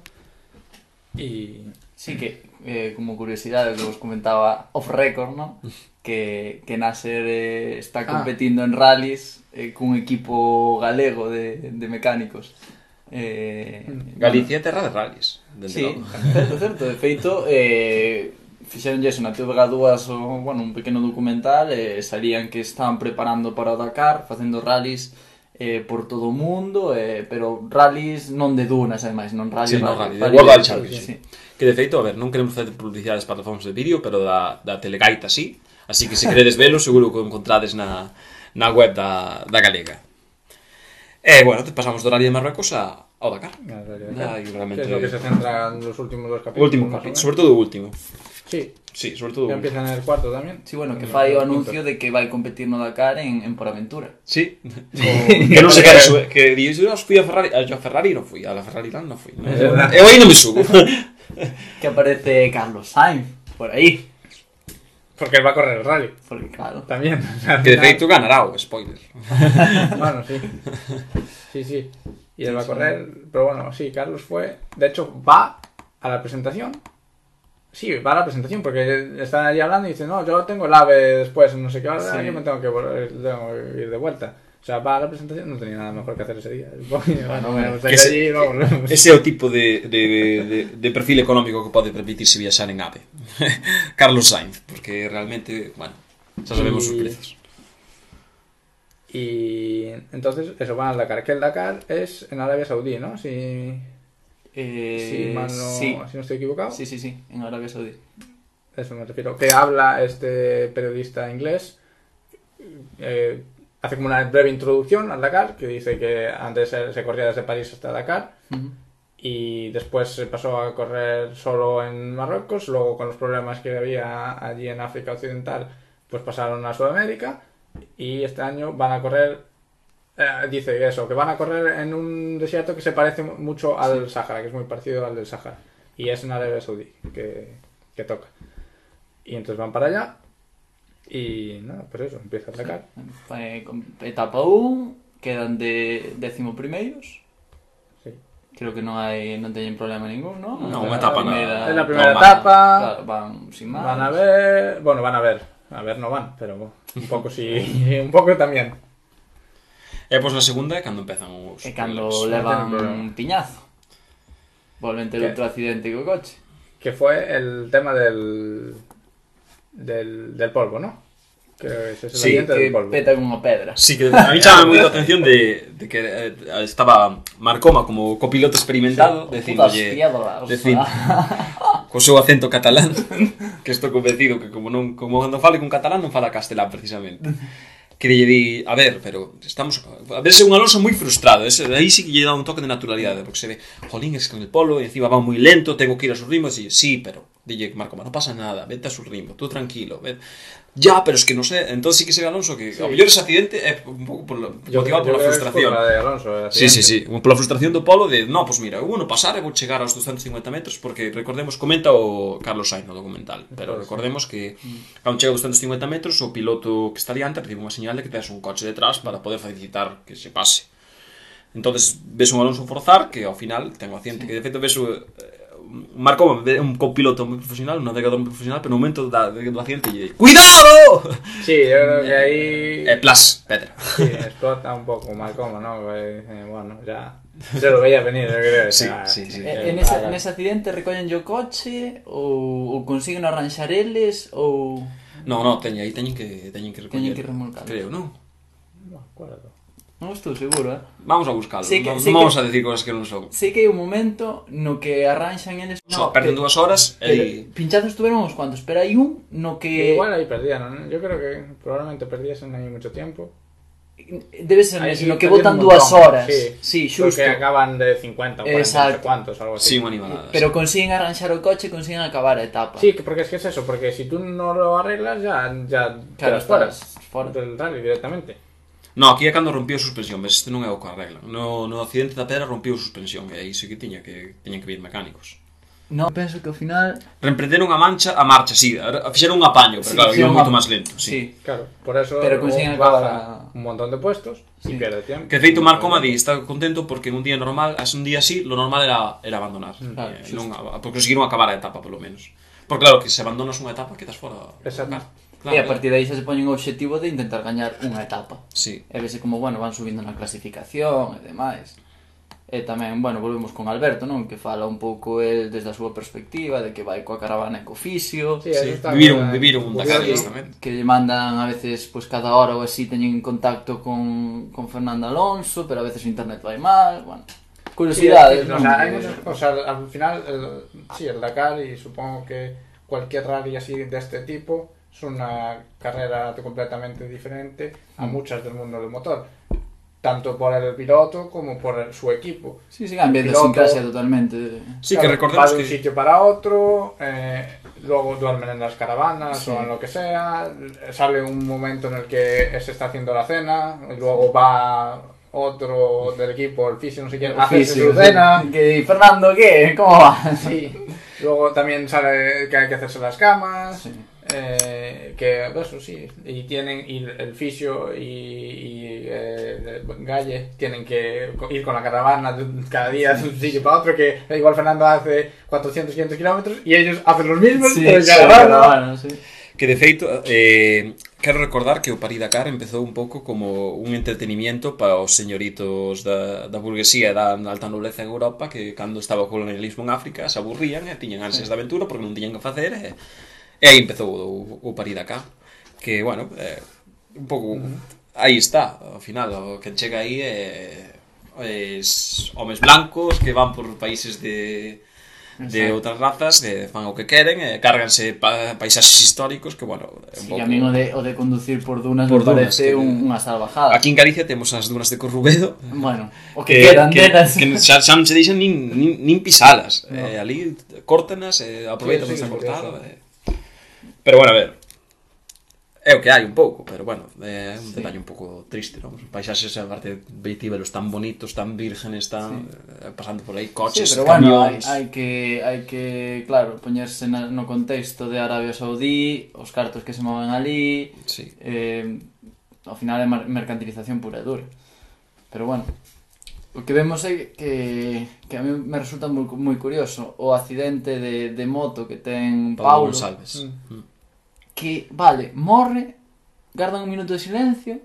Y Sí que, eh, como curiosidade, que vos comentaba off record, ¿no? que, que Nasser eh, está competindo ah. en rallies eh, cun equipo galego de, de mecánicos. Eh, mm. Galicia bueno. terra de rallies. Dende sí, logo. certo, certo. De feito, eh, fixeronlles na TV dúas bueno, un pequeno documental e eh, salían que estaban preparando para o Dakar, facendo rallies eh, por todo o mundo, eh, pero rallies non de dunas, ademais, non rallies... Sí, non rally, rally, World Rally Championship. Sí. Que de feito, a ver, non queremos facer publicidade das plataformas de vídeo, pero da, da Telegaita sí, así que se queredes velo, seguro que o encontrades na, na web da, da Galega. E, eh, bueno, pasamos do Rally de Marruecos a, ao Dakar. Na, realmente... Que es lo que se centra nos últimos dos capítulos. Último capítulo, sobre todo o último. Sí, Sí, sobre todo ya último. empieza en el cuarto también. Sí, bueno, que En fai o el anuncio de que vai competir no Dakar en, en Por Aventura. Sí. que se quere subir. Que yo fui a Ferrari, a yo a Ferrari non fui, a la Ferrari Land non fui. No, aí non me subo. Que aparece Carlos Sainz, por aí. Porque él va a correr el rally. Porque claro, También. O sea, al que de feito ganará o spoiler. Bueno, sí. Sí, sí. Y él va a correr. Pero bueno, sí, Carlos fue. De hecho, va a la presentación. Sí, va a la presentación porque están allí hablando y dicen, no, yo tengo el AVE después, no sé qué, ahora Sí. yo me tengo que, volver, tengo que ir de vuelta. O sea, va a la presentación, no tenía nada mejor que hacer ese día. Bueno, bueno, Que pues se- allí, vamos. Ese é o tipo de, de, de, de perfil económico que pode permitirse viaxar en AVE. Carlos Sainz, porque realmente, bueno, xa sabemos os Y- prezos. Y entonces, eso, van al Dakar. Que el Dakar es en Arabia Saudí, ¿no? Si, eh, si, mal no, sí, si no estoy equivocado. sí, sí, sí, en Arabia Saudí. Eso me refiero. Que habla este periodista inglés. eh, hace como una breve introducción al Dakar, que dice que antes se, corría desde París hasta Dakar y después se pasó a correr solo en Marruecos, luego con los problemas que había allí en África Occidental, pues pasaron a Sudamérica y este año van a correr, eh, dice eso, que van a correr en un desierto que se parece mucho al Sáhara, que es muy parecido al del Sáhara y es en Arabia Saudí que, que toca. Y entonces van para allá y nada, pues eso, empieza a atacar. Fue etapa 1, quedan de décimo primeiros. Sí. Creo que non hai non teñen problema ningún, ¿no? No, etapa Es la primera etapa. Claro, van sin máis. Van a ver, bueno, van a ver, a ver no van, pero un poco sí, un poco también. E pois na segunda é cando empezan os E cando problemas. levan un piñazo. Volven ter ¿Qué? outro accidente co coche. Que fue el tema del del, del polvo, ¿no? Que es Sí, que peta unha pedra. Sí, que a mí chama moito a atención de, de que eh, estaba Marcoma como copiloto experimentado, dicindolle, piedras. decir, co seu acento catalán, que estou convencido que como non como cando fale con catalán non fala castelán precisamente. que lle di, a ver, pero estamos a ver se un Alonso moi frustrado, ese aí sí que lle dá un toque de naturalidade, porque se ve, jolín, es que en el polo encima va moi lento, tengo que ir a su ritmo, e sí, pero dille Marco, ma, non pasa nada, vete a su ritmo, tú tranquilo, ven. Ya, pero es que no sé, entonces sí que sería Alonso que sí. a mellor ese accidente é un pouco por, yo, motivado pola frustración. Por de Alonso, sí, sí, sí, pola frustración do Polo de, no, pois pues mira, eu non pasar e vou chegar aos 250 metros porque recordemos, comenta o Carlos Sainz no documental, pero recordemos que cando chega aos 250 metros o piloto que está diante recibe unha señal de que tens un coche detrás para poder facilitar que se pase. Entonces ves un Alonso forzar que ao final ten o accidente, sí. que de feito ves o, Marco é un copiloto moi profesional, un navegador moi profesional, pero no momento da, do accidente lle ¡Cuidado! Sí, yo creo que ahí E plas, pedra. sí, explota un poco mal como, ¿no? Eh, eh, bueno, ya se lo veía venir, yo creo. Sí, ya. sí, sí. E, en, ese, nese accidente recollen o coche ou, ou consiguen arranxar eles ou No, no, teñen aí teñen que teñen que recoller. Teñen que remolcar. Creo, non? No me acuerdo. Non estou seguro, eh? Vamos a buscarlo. Sí que- sí non que- vamos a decir cosas que non son. Sei que hai un momento no que arranxan eles No, perden dúas horas e pero pinchazos tuveron uns cuantos, pero hai un no que Igual ahí perdían, ¿no? Yo creo que probablemente perdiesen ahí mucho tiempo. debe ser Ahí sí no que un dúas horas. Sí, sí xusto. Porque acaban de 50 o 40, no sé Exacto. cuántos, algo así. sí, unha animalada. Pero consiguen arranxar o coche, consiguen acabar a etapa. Sí, que- porque es que es eso, porque si tú no lo arreglas ya, ya Claro, quedas fuera, estás fora. del rally directamente. No, aquí é cando rompiu a suspensión, mas este non é o que arreglan. No, no accidente da pedra rompiu a suspensión, e aí iso que tiña que tiñan que vir mecánicos. No, penso que ao final... Reemprenderon a mancha, a marcha, sí, fixeron un apaño, pero sí, claro, iba moito máis lento, sí. sí. Claro, por eso pero consiguen baja a... un montón de puestos sí. y pierde tiempo. Que feito Marco Madi está contento porque en un día normal, as un día así, lo normal era, era abandonar. Mm. Eh, claro, eh, non, porque conseguiron acabar a etapa, polo menos. Porque claro, que se abandonas unha etapa, quedas fora. Exacto. Claro, e a partir de aí xa se poñen o obxectivo de intentar gañar unha etapa. Sí. E vese como, bueno, van subindo na clasificación e demais. E tamén, bueno, volvemos con Alberto, non? Que fala un pouco el desde a súa perspectiva de que vai coa caravana e co fisio. Sí, sí. Viviron, viviron da calle, Que lle mandan a veces, pois pues, cada hora ou así teñen contacto con, con Fernando Alonso, pero a veces o internet vai mal, bueno curiosidades. Sí, non? o sea, hay muchas cosas. Al final, el, sí, el Dakar y supongo que cualquier rally así de este tipo es una carrera completamente diferente a Mm. muchas del mundo del motor. Tanto por el piloto como por el- su equipo. Sí, sí, cambia de totalmente. Sí, Claro, que recordemos va de un que... sitio para otro, eh, luego duermen en las caravanas Sí. o en lo que sea, sale un momento en el que se está haciendo la cena, y luego va otro del equipo, el fisio, no sé quién, Fisio, su cena. sí. Que, Fernando, ¿qué? ¿Cómo va? Sí. Luego también sale que hay que hacerse las camas. Sí. Eh, que eso sí. Y tienen y el fisio y, y eh, Galle tienen que ir con la caravana cada día de un sitio para otro. Que igual Fernando hace 400, 500 kilómetros y ellos hacen los mismos. Sí, sí, caravana. caravana, sí. Que de feito, eh, quero recordar que o Paris Dakar empezou un pouco como un entretenimiento para os señoritos da, da burguesía e da alta nobleza en Europa que cando estaba o colonialismo en África se aburrían e tiñan ansias de aventura porque non tiñan que facer e, E aí empezou o, o Parida Cup, que, bueno, eh, un pouco... Aí está, ao final, o que chega aí é es homes blancos que van por países de de outras razas, de, fan o que queren, e cárganse pa, paisaxes históricos que, bueno... Sí, pouco... a mí o de, o de conducir por dunas por me dunas, parece que... unha salvajada. Aquí en Galicia temos as dunas de Corrubedo. Bueno, o que, que quedan que, delas. Que, que xa, xa non se deixan nin, nin, nin pisalas. No. Eh, ali cortanas, eh, aproveitan sí, sí, cortada. Eh. Pero bueno, a ver. É o que hai un pouco, pero bueno, é un sí. detalle un pouco triste, non? Os paisaxes, a parte veitíbelos tan bonitos, tan vírgenes, tan sí. Eh, pasando por aí coches, sí, pero bueno, hai, hai que hai que, claro, poñerse na, no contexto de Arabia Saudí, os cartos que se moven ali. Sí. Eh, ao final é mercantilización pura e dura. Pero bueno, o que vemos é que, que a mí me resulta moi, moi curioso o accidente de, de moto que ten Paulo, Paulo González. Mm. mm que, vale, morre, gardan un minuto de silencio,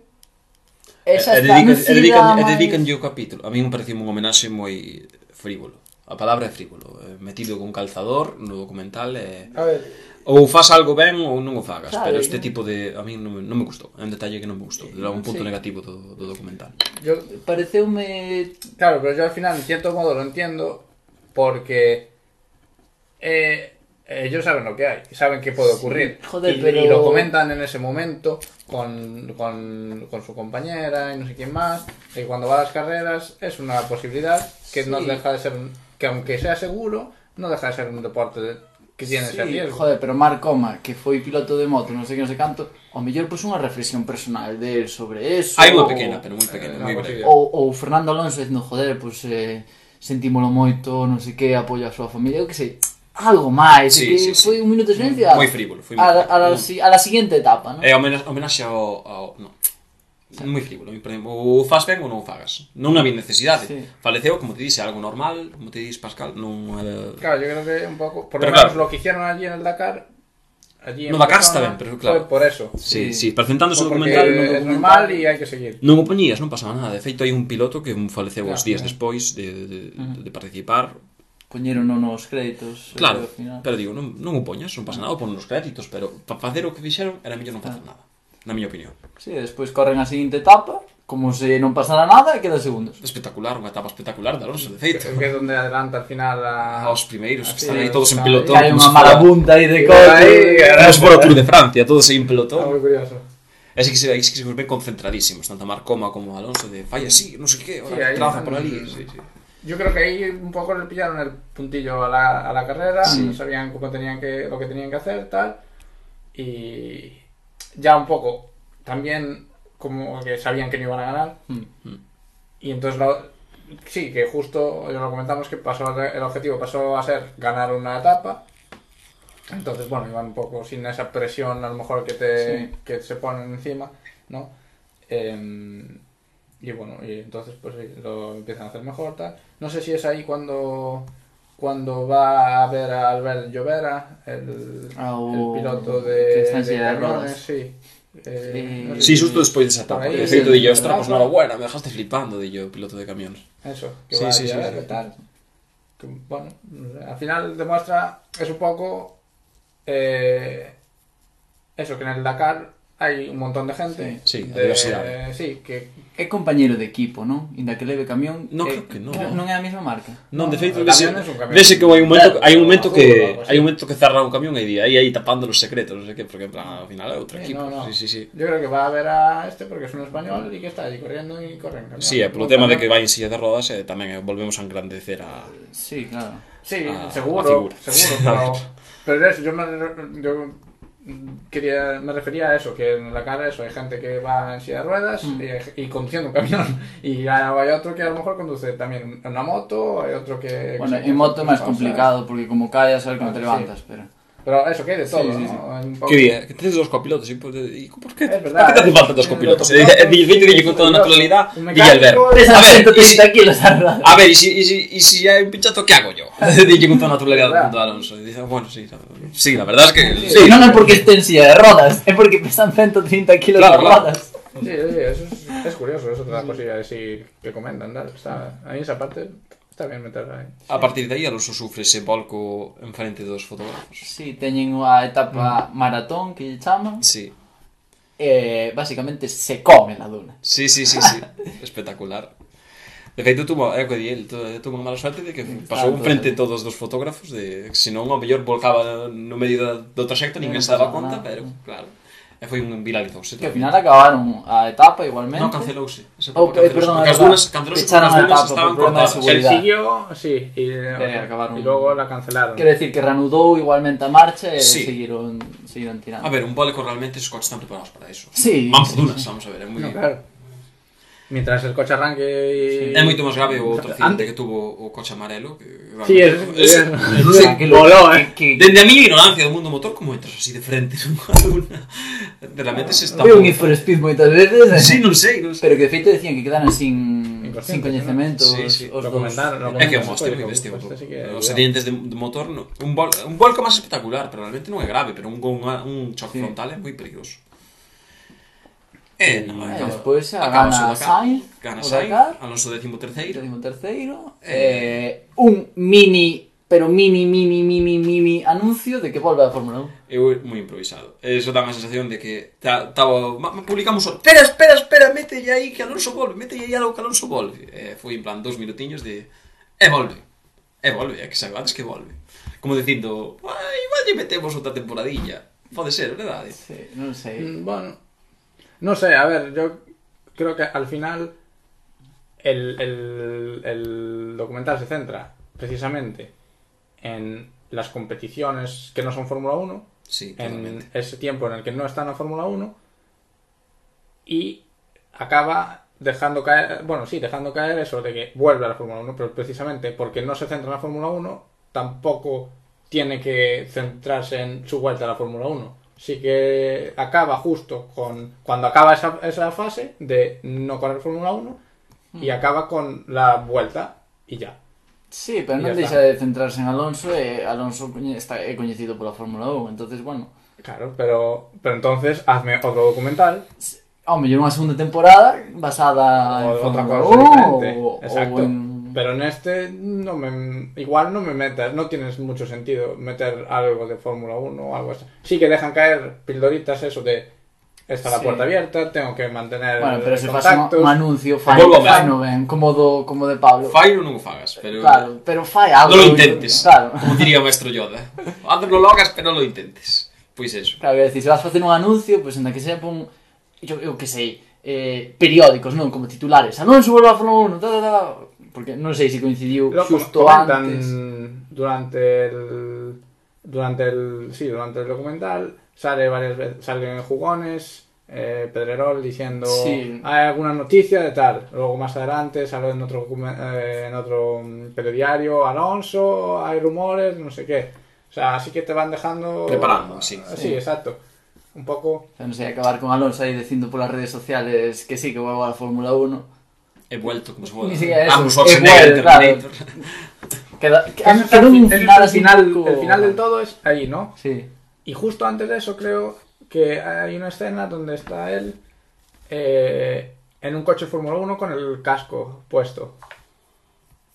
E xa está, e dedican, e dedican, o capítulo. A mí me pareceu un homenaxe moi frívolo. A palabra é frívolo. Eh, metido con calzador no documental é... A ver, ou faz algo ben ou non o fagas, sabe, pero este tipo de a mí non, non me gustou, é un detalle que non me gustou, era un punto sí. negativo do, do documental. Yo pareceume Claro, pero yo al final en cierto modo lo entiendo porque eh ellos saben lo que hay, saben qué puede ocurrir. Sí, joder, y, pero... y, lo comentan en ese momento con, con, con, su compañera y no sé quién más. Y cuando va a las carreras es una posibilidad que sí. no deja de ser, que aunque sea seguro, no deja de ser un deporte que tiene sí, ese riesgo. Joder, pero Marc Coma, que foi piloto de moto, non sei que non sei canto, o mellor pois pues, unha reflexión personal de sobre eso. Hai unha pequena, pero moi pequena, eh, moi breve. Ou, ou Fernando Alonso dicindo, joder, pois pues, eh, sentímolo moito, non sei que, apoio a súa familia, eu que sei algo máis, sí, que sí, foi un minuto de silencio moi frívolo, foi a, a, a, si, a, la siguiente etapa, non? É homenaxe ao, ao no. Sí. Moi frívolo, ou faz ben ou non fagas. Non había necesidade. Sí. Faleceu, como te dixe, algo normal, como te dis Pascal, non eh... Claro, yo creo que un pouco, por lo menos claro. lo que hicieron allí en el Dakar Allí en no Dakar está ben, pero claro. Foi por eso. Sí, sí, sí presentándose o documental, é normal e hai que seguir. Non o poñías, non pasaba nada. De feito, hai un piloto que faleceu claro, os días claro. despois de, de, uh -huh. de participar poñeron nos créditos. Eh, claro, final. pero digo, non, non o poñas, non pasa nada, pon nos créditos, pero para facer o que fixeron era mellor non facer ah. nada, na miña opinión. Si, sí, despois corren a seguinte etapa, como se non pasara nada e queda segundos. Espectacular, unha etapa espectacular de Alonso, de feito. Que é donde adelanta al final a... aos primeiros, que están aí todos en pelotón. Hai unha marabunta aí de coche. Vamos por o Tour de Francia, todos aí en pelotón. Moi curioso. É que se, que se ven concentradísimos, tanto Marcoma como Alonso, de falla, sí, non sei que, ora, sí, traza por ali. Sí, sí. Yo creo que ahí un poco le pillaron el puntillo a la, a la carrera, Sí. no sabían cómo tenían que, lo que tenían que hacer, tal, y ya un poco también como que sabían que no iban a ganar, Mm. y entonces sí, que justo ya lo comentamos que pasó el objetivo pasó a ser ganar una etapa, entonces bueno, iban un poco sin esa presión a lo mejor que te Sí. que se ponen encima, ¿no? Em, y bueno, y entonces pues lo empiezan a hacer mejor, tal. No sé si es ahí cuando cuando va a ver a Albert Llovera, el, Ah, el piloto de, de de sí. Eh, Sí. no sé Sí, justo despois desa etapa. Por ahí, De sí, ostras, pues sí. enhorabuena, me dejaste flipando, dillo, piloto de camiones. Eso, que Sí, va sí, a sí, ver sí. qué tal. Que, bueno, no al final demuestra, es un poco eh, eso, que en el Dakar hay un montón de gente. Sí, sí, de-. Sí, que é compañeiro de equipo, non? Inda que leve camión, non creo que non. Non é a mesma marca. Non, de feito, vese, vese que hai un momento, hai un momento que hai un momento que cerra o camión e di aí aí tapando os secretos, non sei que, porque en plan ao final é outro equipo. No, no. Sí, sí, sí. Yo creo que va a ver a este porque es un español e que está aí correndo e corren camión. Sí, é polo tema de que vai en silla de rodas e tamén eh, volvemos a engrandecer a Sí, claro. Sí, a, seguro, a seguro, pero pero eso, yo me yo quería, me refería a eso, que en la cara eso, hay gente que va en silla de ruedas Mm. y, y conduciendo un camión, y hay otro que a lo mejor conduce también una moto, hay otro que... que Bueno, en moto máis cosas. complicado porque como caes, a ver como te Sí. levantas, pero... Pero eso, que hay de todo, Sí, sí, ¿no? sí. Hay un poco- Que tedes dos copilotos, e por, por que? Es verdad, por que te hace es- falta dos es- copilotos? los E copilotos, dille, dille, dille con toda naturalidad, Pesan A ver, y 130 si, a ver, e si, e si, e si hai un pinchazo, que hago yo? dille con toda naturalidad punto Alonso. E dice, bueno, sí, sí, la verdad es que... Sí, Sí, Sí, non é porque estén en silla de rodas, é porque pesan 130 kilos Claro, de claro. rodas. Sí, sí, eso es, es curioso, es otra cosilla así que comentan, ¿no? Está, a mí esa parte Está bien meter eh. aí. A partir de aí Alonso sufre ese volco en frente dos fotógrafos. Sí, teñen a etapa mm. maratón que lle chaman. Sí. Eh, basicamente se come na duna. Sí, sí, sí, sí. Espectacular. De feito, tuvo, é que di el, tuvo mala suerte de que pasou un frente todos dos fotógrafos de, se non, o mellor volcaba no medio do traxecto, ninguén se daba conta, pero claro. E foi un viralizouse. Que ao final acabaron a etapa igualmente. Non cancelouse. Oh, cancelouse. Eh, perdón, porque as dunas cancelouse porque as dunas estaban cortadas. El siguió, sí, e, eh, acabaron. e logo la cancelaron. Quero decir que reanudou igualmente a marcha e sí. seguiron, seguiron tirando. A ver, un bóleco realmente os coches están preparados para iso. Sí, vamos sí, dunas, sí. vamos a ver, é moi... No, claro. Mientras el coche arranque... y... Sí. É moito máis grave o outro accidente que tuvo o coche amarelo. Que, sí, es, es, es, es, es que voló, eh. Que... Dende a mi ignorancia do mundo motor, como entras así de frente nunha luna? Realmente se está... Veo un for Speed moitas veces. Eh? Sí, non sei, non sei. Pero que de feito decían que quedaran sin... Sin coñecemento sí, sí. os, os recomendaron. É que o Monster moi que Os accidentes de, de motor, no. un, vol, un volco máis espectacular, pero realmente non é grave, pero un, un, un choque sí. frontal é moi peligroso. E, na banca, e despois a gana Sainz, gana Sainz, Alonso décimo terceiro. Décimo terceiro. Eh. eh, un mini, pero mini, mini, mini, mini anuncio de que volve a Fórmula 1. Eu moi improvisado. Eso dá má sensación de que ta, ta, ma, publicamos o... Espera, espera, espera, mételle aí que Alonso volve, mételle aí algo que Alonso volve. Eh, foi en plan dos minutiños de... E volve. E volve, é que sabe antes que volve. Como dicindo, igual lle metemos outra temporadilla. Pode ser, verdade? Sí, non sei. Mm, bueno, no sé, a ver, yo creo que al final el, el- el documental se centra precisamente en las competiciones que no son Fórmula 1, Sí, en ese tiempo en el que no está en la Fórmula 1 y acaba dejando caer, bueno, sí, dejando caer eso de que vuelve a la Fórmula 1, pero precisamente porque no se centra en la Fórmula 1, tampoco tiene que centrarse en su vuelta a la Fórmula 1. Sí que acaba justo con cuando acaba esa, esa fase de no correr Fórmula 1 y acaba con la vuelta y ya. Sí, pero ya deixa de centrarse en Alonso e Alonso está, é coñecido pola Fórmula 1, entonces bueno, Claro, pero, pero entonces hazme otro documental. Ao mellor unha segunda temporada basada en o otra Fórmula cosa 1 diferente. ou, ou en... Pero en este no me, igual no me metas, no tienes mucho sentido meter algo de Fórmula 1 o algo así. Sí que dejan caer pildoritas eso de está la Sí. puerta abierta, tengo que mantener Bueno, pero se contactos. un, un anuncio, fai, fai no ben, como do, como de Pablo. Fairo non o fagas, pero... Claro, pero fai algo. Non lo intentes. Claro. Como diría o maestro Yoda. Hazlo logas, pero non lo intentes. Pois eso. Claro, é dicir, se vas facer un anuncio, pois pues, en que sea pon, eu, eu que sei, eh, periódicos, non? Como titulares. Anuncio volve a Fórmula 1, ta, ta, ta. Porque non sei se coincidiu Lo xusto antes. durante el durante el sí, durante el documental sale varias veces salen jugones eh, Pedrerol diciendo Sí. hay alguna noticia de tal luego más adelante sale en otro eh, en otro mm, telediario Alonso hay rumores no sé qué o sea así que te van dejando Preparando, sí. sí, exacto un poco O sea, non sei, acabar con Alonso aí dicindo polas redes sociales que sí, que volvo a la Fórmula 1. He vuelto como se foda. Ni siquiera eso, Arnold he vuelto, claro. Queda, es el, un final el final pouco- el final del todo es ahí no Sí. Y justo antes de eso creo que hay una escena donde está él eh, en un coche Fórmula 1 con el casco puesto.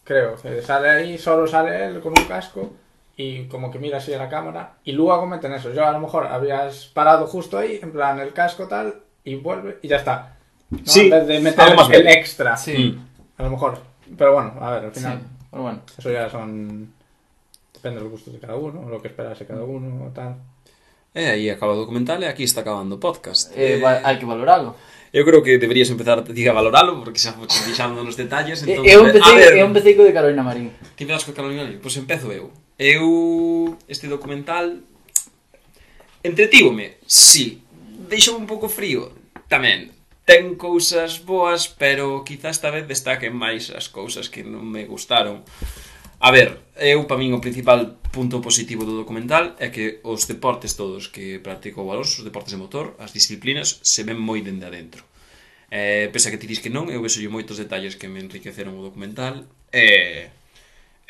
Creo que sale ahí, solo sale él con un casco y como que mira así a la cámara y luego meten eso. Yo a lo mejor habías parado justo ahí, en plan el casco tal, y vuelve y ya está. ¿no? Sí, en vez de meter algo más el bien. extra. Sí. Mm. A lo mejor. Pero bueno, a ver, al final. Sí, pero bueno. Eso ya son. Depende de los gustos de cada uno, lo que esperase cada mm. uno, tal. Eh, e aí acaba o documental e aquí está acabando o podcast. Eh, eh, hai que valoralo. Eu creo que deberías empezar a valoralo porque xa foste deixando nos detalles, entón. Eu empecé, ver, eh, eu empecé co de Carolina Marín. Ti empezas co Carolina Marín, pois pues empezo eu. Eu este documental entretívome, sí. Deixou un pouco frío tamén ten cousas boas, pero quizá esta vez destaquen máis as cousas que non me gustaron. A ver, eu para min o principal punto positivo do documental é que os deportes todos que practicou Alonso, os deportes de motor, as disciplinas, se ven moi dende adentro. Eh, pese a que ti dis que non, eu vexo moitos detalles que me enriqueceron o documental. E,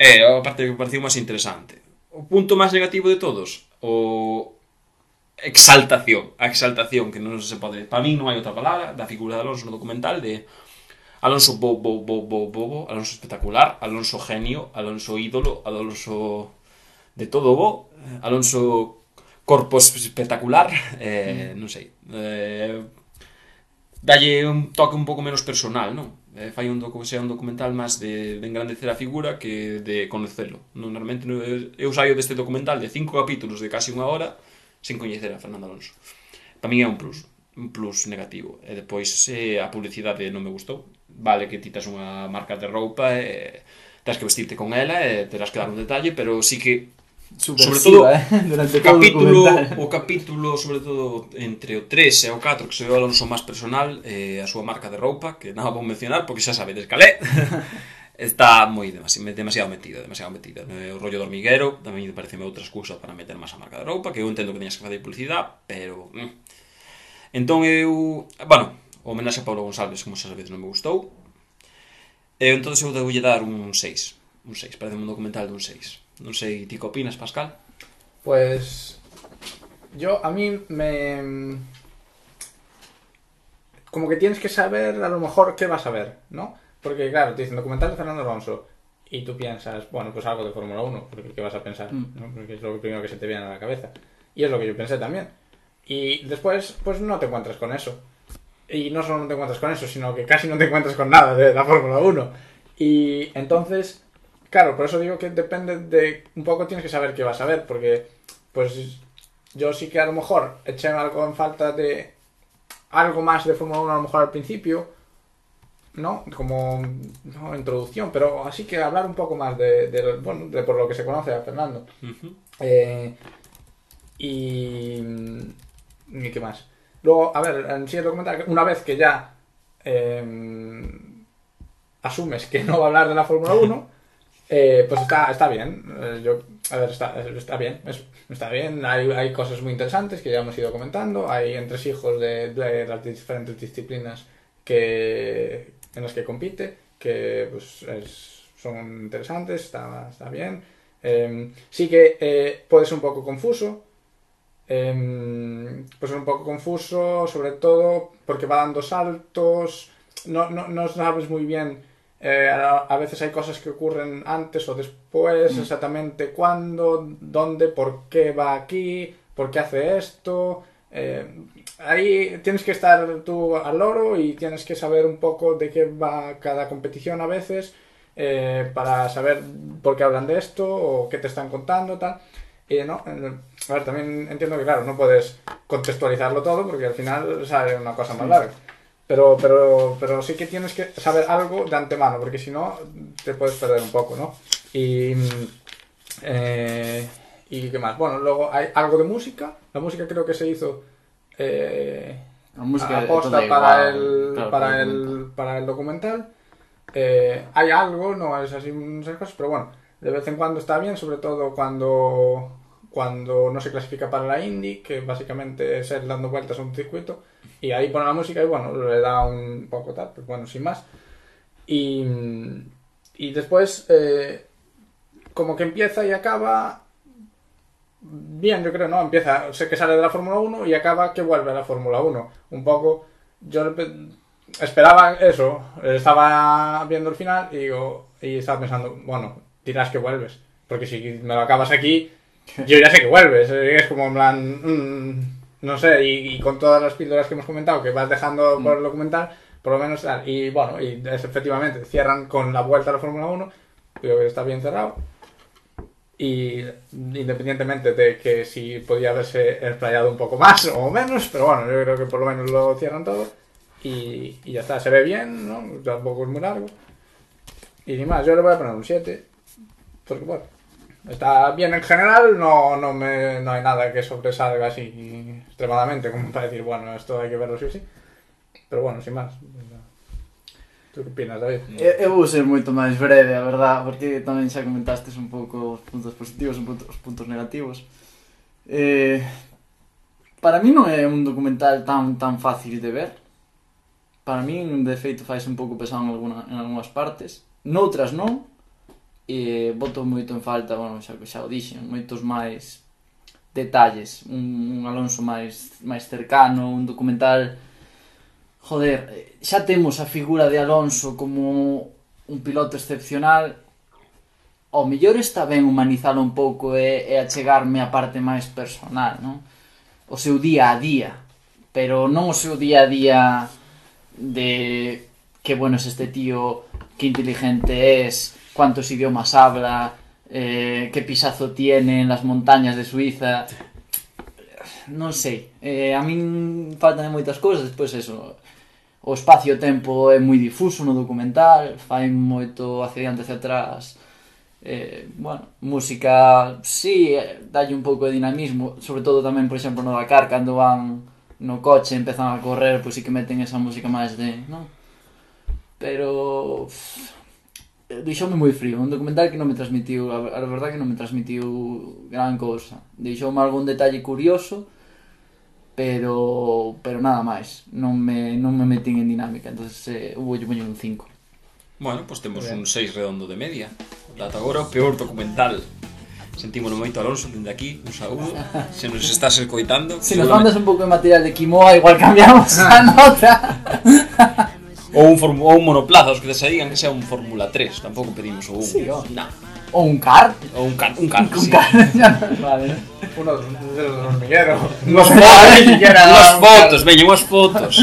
eh, eh, a parte que me pareceu máis interesante. O punto máis negativo de todos, o, exaltación, a exaltación que non se pode, para min non hai outra palabra da figura de Alonso no documental de Alonso bo, bo, bo, bo, bo, bo, Alonso espectacular, Alonso genio, Alonso ídolo, Alonso de todo bo, Alonso corpo espectacular, eh, non sei. Eh, dalle un toque un pouco menos personal, non? Eh, fai un docu sea un documental máis de, de engrandecer a figura que de conocelo. Non, normalmente non, eu saio deste documental de cinco capítulos de casi unha hora sen coñecer a Fernando Alonso. Para min é un plus, un plus negativo. E depois eh, a publicidade non me gustou. Vale que ti tes unha marca de roupa e tens que vestirte con ela e terás que dar un detalle, pero sí que sobre todo eh? durante todo capítulo, o, o capítulo sobre todo entre o 3 e o 4 que se ve o Alonso máis personal eh, a súa marca de roupa que nada vou mencionar porque xa sabedes calé está demasi, demasiado metida, demasiado metida. Eh, O rollo do hormiguero, tamén me parece outra excusa para meter máis a marca de roupa, que eu entendo que teñas que facer publicidade, pero... Mm. Entón eu... Bueno, o homenaxe a Pablo González, como xa sabedes, non me gustou. E entón eu deulle dar un 6. Un 6, parece un documental dun 6. Non sei, ti que opinas, Pascal? Pues yo a mí me como que tienes que saber a lo mejor qué vas a ver, ¿no? Porque claro, te dicen documental de Fernando Alonso y tú piensas, bueno, pues algo de Fórmula 1, porque ¿qué vas a pensar? Mm. ¿no? Porque es lo primero que se te viene a la cabeza. Y es lo que yo pensé también. Y después, pues no te encuentras con eso. Y no solo no te encuentras con eso, sino que casi no te encuentras con nada de la Fórmula 1. Y entonces, Claro, por eso digo que depende de... Un poco tienes que saber qué vas a ver, porque pues yo sí que a lo mejor eché algo en falta de algo más de Fórmula 1 a lo mejor al principio, ¿no? Como no, introducción, pero así que hablar un poco más de, de, bueno, de por lo que se conoce a Fernando. Eh, y... ¿Y qué más? Luego, a ver, en sí el documental, una vez que ya eh, asumes que no va a hablar de la Fórmula 1, eh, pues está, está bien. Eh, yo, a ver, está, está bien. es- está bien. Hay, hay cosas muy interesantes que ya hemos ido comentando. Hay entresijos de, de las diferentes disciplinas que, en las que compite, que pues es- son interesantes, está, está bien. Eh, sí que eh, puede ser un poco confuso. Eh, pues un poco confuso, sobre todo porque va dando saltos. No, no, no sabes muy bien. eh, a, a veces hay cosas que ocurren antes o después, exactamente cuándo, dónde, por qué va aquí, por qué hace esto. Eh, ahí tienes que estar tú al loro y tienes que saber un poco de qué va cada competición a veces eh, para saber por qué hablan de esto o qué te están contando, tal. Y no, a ver, también entiendo que, claro, no puedes contextualizarlo todo porque al final sale una cosa más larga. Pero, pero, pero sí que tienes que saber algo de antemano, porque si no, te puedes perder un poco, ¿no? Y. mm, eh, ¿Y qué más? Bueno, luego hay algo de música. La música creo que se hizo. eh, La música a posta toda para, igual, el, claro, para, el para el documental. Eh, hay algo, no es así muchas cosas, pero bueno, de vez en cuando está bien, sobre todo cuando, cuando no se clasifica para la Indy, que básicamente es ir dando vueltas a un circuito, y ahí pone la música y bueno, le da un poco tal, pues bueno, sin más. Y, y después, eh, como que empieza y acaba bien, yo creo, ¿no? Empieza, sé que sale de la Fórmula 1 y acaba que vuelve a la Fórmula 1. Un poco, yo pe- esperaba eso, estaba viendo el final y digo, y estaba pensando, bueno, dirás que vuelves, porque si me lo acabas aquí, yo ya sé que vuelves, es como en plan, mm, no sé, y, y con todas las píldoras que hemos comentado, que vas dejando por el documental, por lo menos y bueno, y es, efectivamente, cierran con la vuelta a la Fórmula 1, creo que está bien cerrado. Y independientemente de que si podía haberse explayado un poco más o menos, pero bueno, yo creo que por lo menos lo cierran todo. Y, y ya está, se ve bien, ¿no? Tampoco es muy largo. Y ni más, yo le voy a poner un 7. Porque bueno, está bien en general, no, no, me, no hay nada que sobresalga así extremadamente como para decir, bueno, esto hay que verlo sí o sí. Pero bueno, sin más. Tú que opinas, David? Eu, eu vou ser moito máis breve, a verdad, porque tamén xa comentastes un pouco os puntos positivos e os puntos negativos. Eh, para mí non é un documental tan tan fácil de ver. Para mí, de feito, faz un pouco pesado en, alguna, en algunhas partes. Noutras non. E boto moito en falta, bueno, xa, xa o dixen, moitos máis detalles. Un, un Alonso máis, máis cercano, un documental joder, xa temos a figura de Alonso como un piloto excepcional, ao mellor está ben humanizalo un pouco e, e achegarme a parte máis personal, non? O seu día a día, pero non o seu día a día de que bueno es este tío, que inteligente es, cuántos idiomas habla, eh, qué pisazo tiene en las montañas de Suiza. Non sei, eh, a min faltan moitas cousas, despois eso, o espacio-tempo é moi difuso no documental, fai moito hacia diante hacia atrás. Eh, bueno, música, sí, eh, dalle un pouco de dinamismo, sobre todo tamén, por exemplo, no Dakar, cando van no coche empezan a correr, pois pues, sí que meten esa música máis de, non? Pero deixoume moi frío, un documental que non me transmitiu, a verdade que non me transmitiu gran cousa. Deixoume algún detalle curioso, pero pero nada máis. Non me non me metín en dinámica, entonces eh, lle poñer un 5. Bueno, pois temos bien. un 6 redondo de media. Data agora o peor documental. Sentímonos moito Alonso dende aquí, un saúdo. Se nos estás escoitando, Se nos seguramente- mandas un pouco de material de Kimoa, igual cambiamos a nota. ou un, form, ou un monoplaza, os que te que sea un Fórmula 3, tampouco pedimos ou un. Sí, oh. nah. Ou un car? Ou un car, un car, un sí. car. vale. Uno de los hormigueros. Nos fotos, fotos, veñen unhas fotos.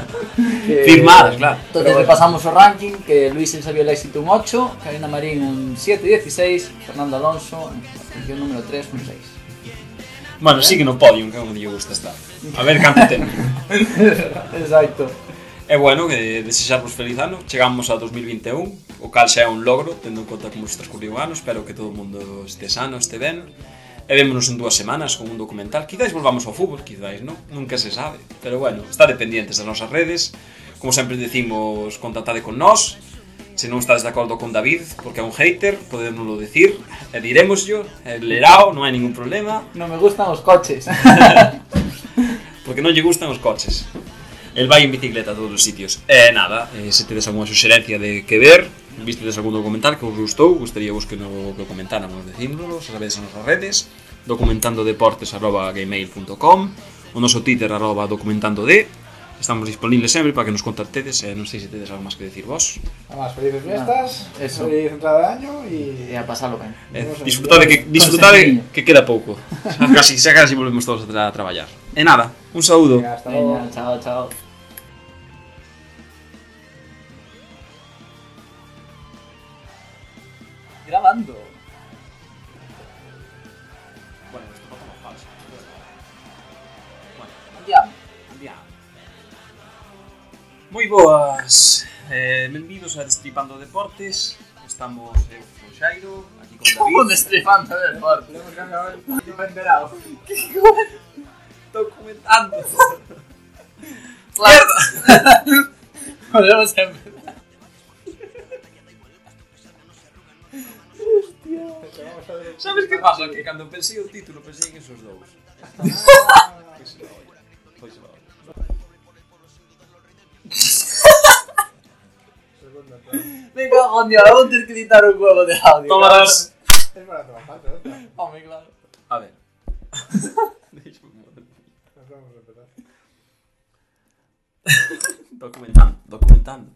que... Firmadas, claro. Entonces bueno. repasamos o ranking, que Luis Eusebio Lexito un 8, Karina Marín un 7, 16, Fernando Alonso, posición número 3, un 6. Bueno, ¿Eh? sigue no podium, que é onde lle gusta estar. A ver canto. Exacto. E bueno, que desexarvos feliz ano Chegamos a 2021 O cal xa é un logro, tendo en conta como se transcurriu o ano Espero que todo o mundo este sano, este ben E vémonos en dúas semanas con un documental Quizáis volvamos ao fútbol, quizáis, non? Nunca se sabe Pero bueno, está dependientes das nosas redes Como sempre decimos, contactade con nós Se non estás de acordo con David, porque é un hater, podémoslo decir, e diremoslo, e lerao, non hai ningún problema. Non me gustan os coches. porque non lle gustan os coches. El vai en bicicleta a todos os sitios. E eh, nada, eh, se tedes algunha suxerencia de que ver, vistedes algún documental que vos gustou, gustaría vos que no decímoslo, decíndolo, sabedes as nosas redes, documentandodeportes.gmail.com o noso Twitter arroba documentandode. Estamos disponibles sempre para que nos contactedes e eh, non sei se tedes algo máis que decir vos. Además, felices fiestas, eso. feliz entrada de año y... e a pasarlo ben. eh, disfrutade, que, disfrutade que queda pouco. Xa casi, xa casi volvemos todos a, tra a traballar. E nada, un saúdo. Venga, hasta luego. Venga, chao, chao. Grabando. Bueno, esto pasa más falso. Bueno, Andiamo. Moi boas, eh, benvidos a Destripando Deportes Estamos eu, con Xairo, aquí con Como David destripando del deporte. Tenemos que acabar el no me he enterado. Documentando Claro. Podemos empezar. Sabes que pasa? Ah, que cando pensei o título pensei en esos dous. Pois se Pois se Me cago en día, vou ter que editar un huevo de audio. Tomarás. Es para trabajar, ¿no? Hombre, claro. A ver. Nos vamos a empezar. documentando, documentando.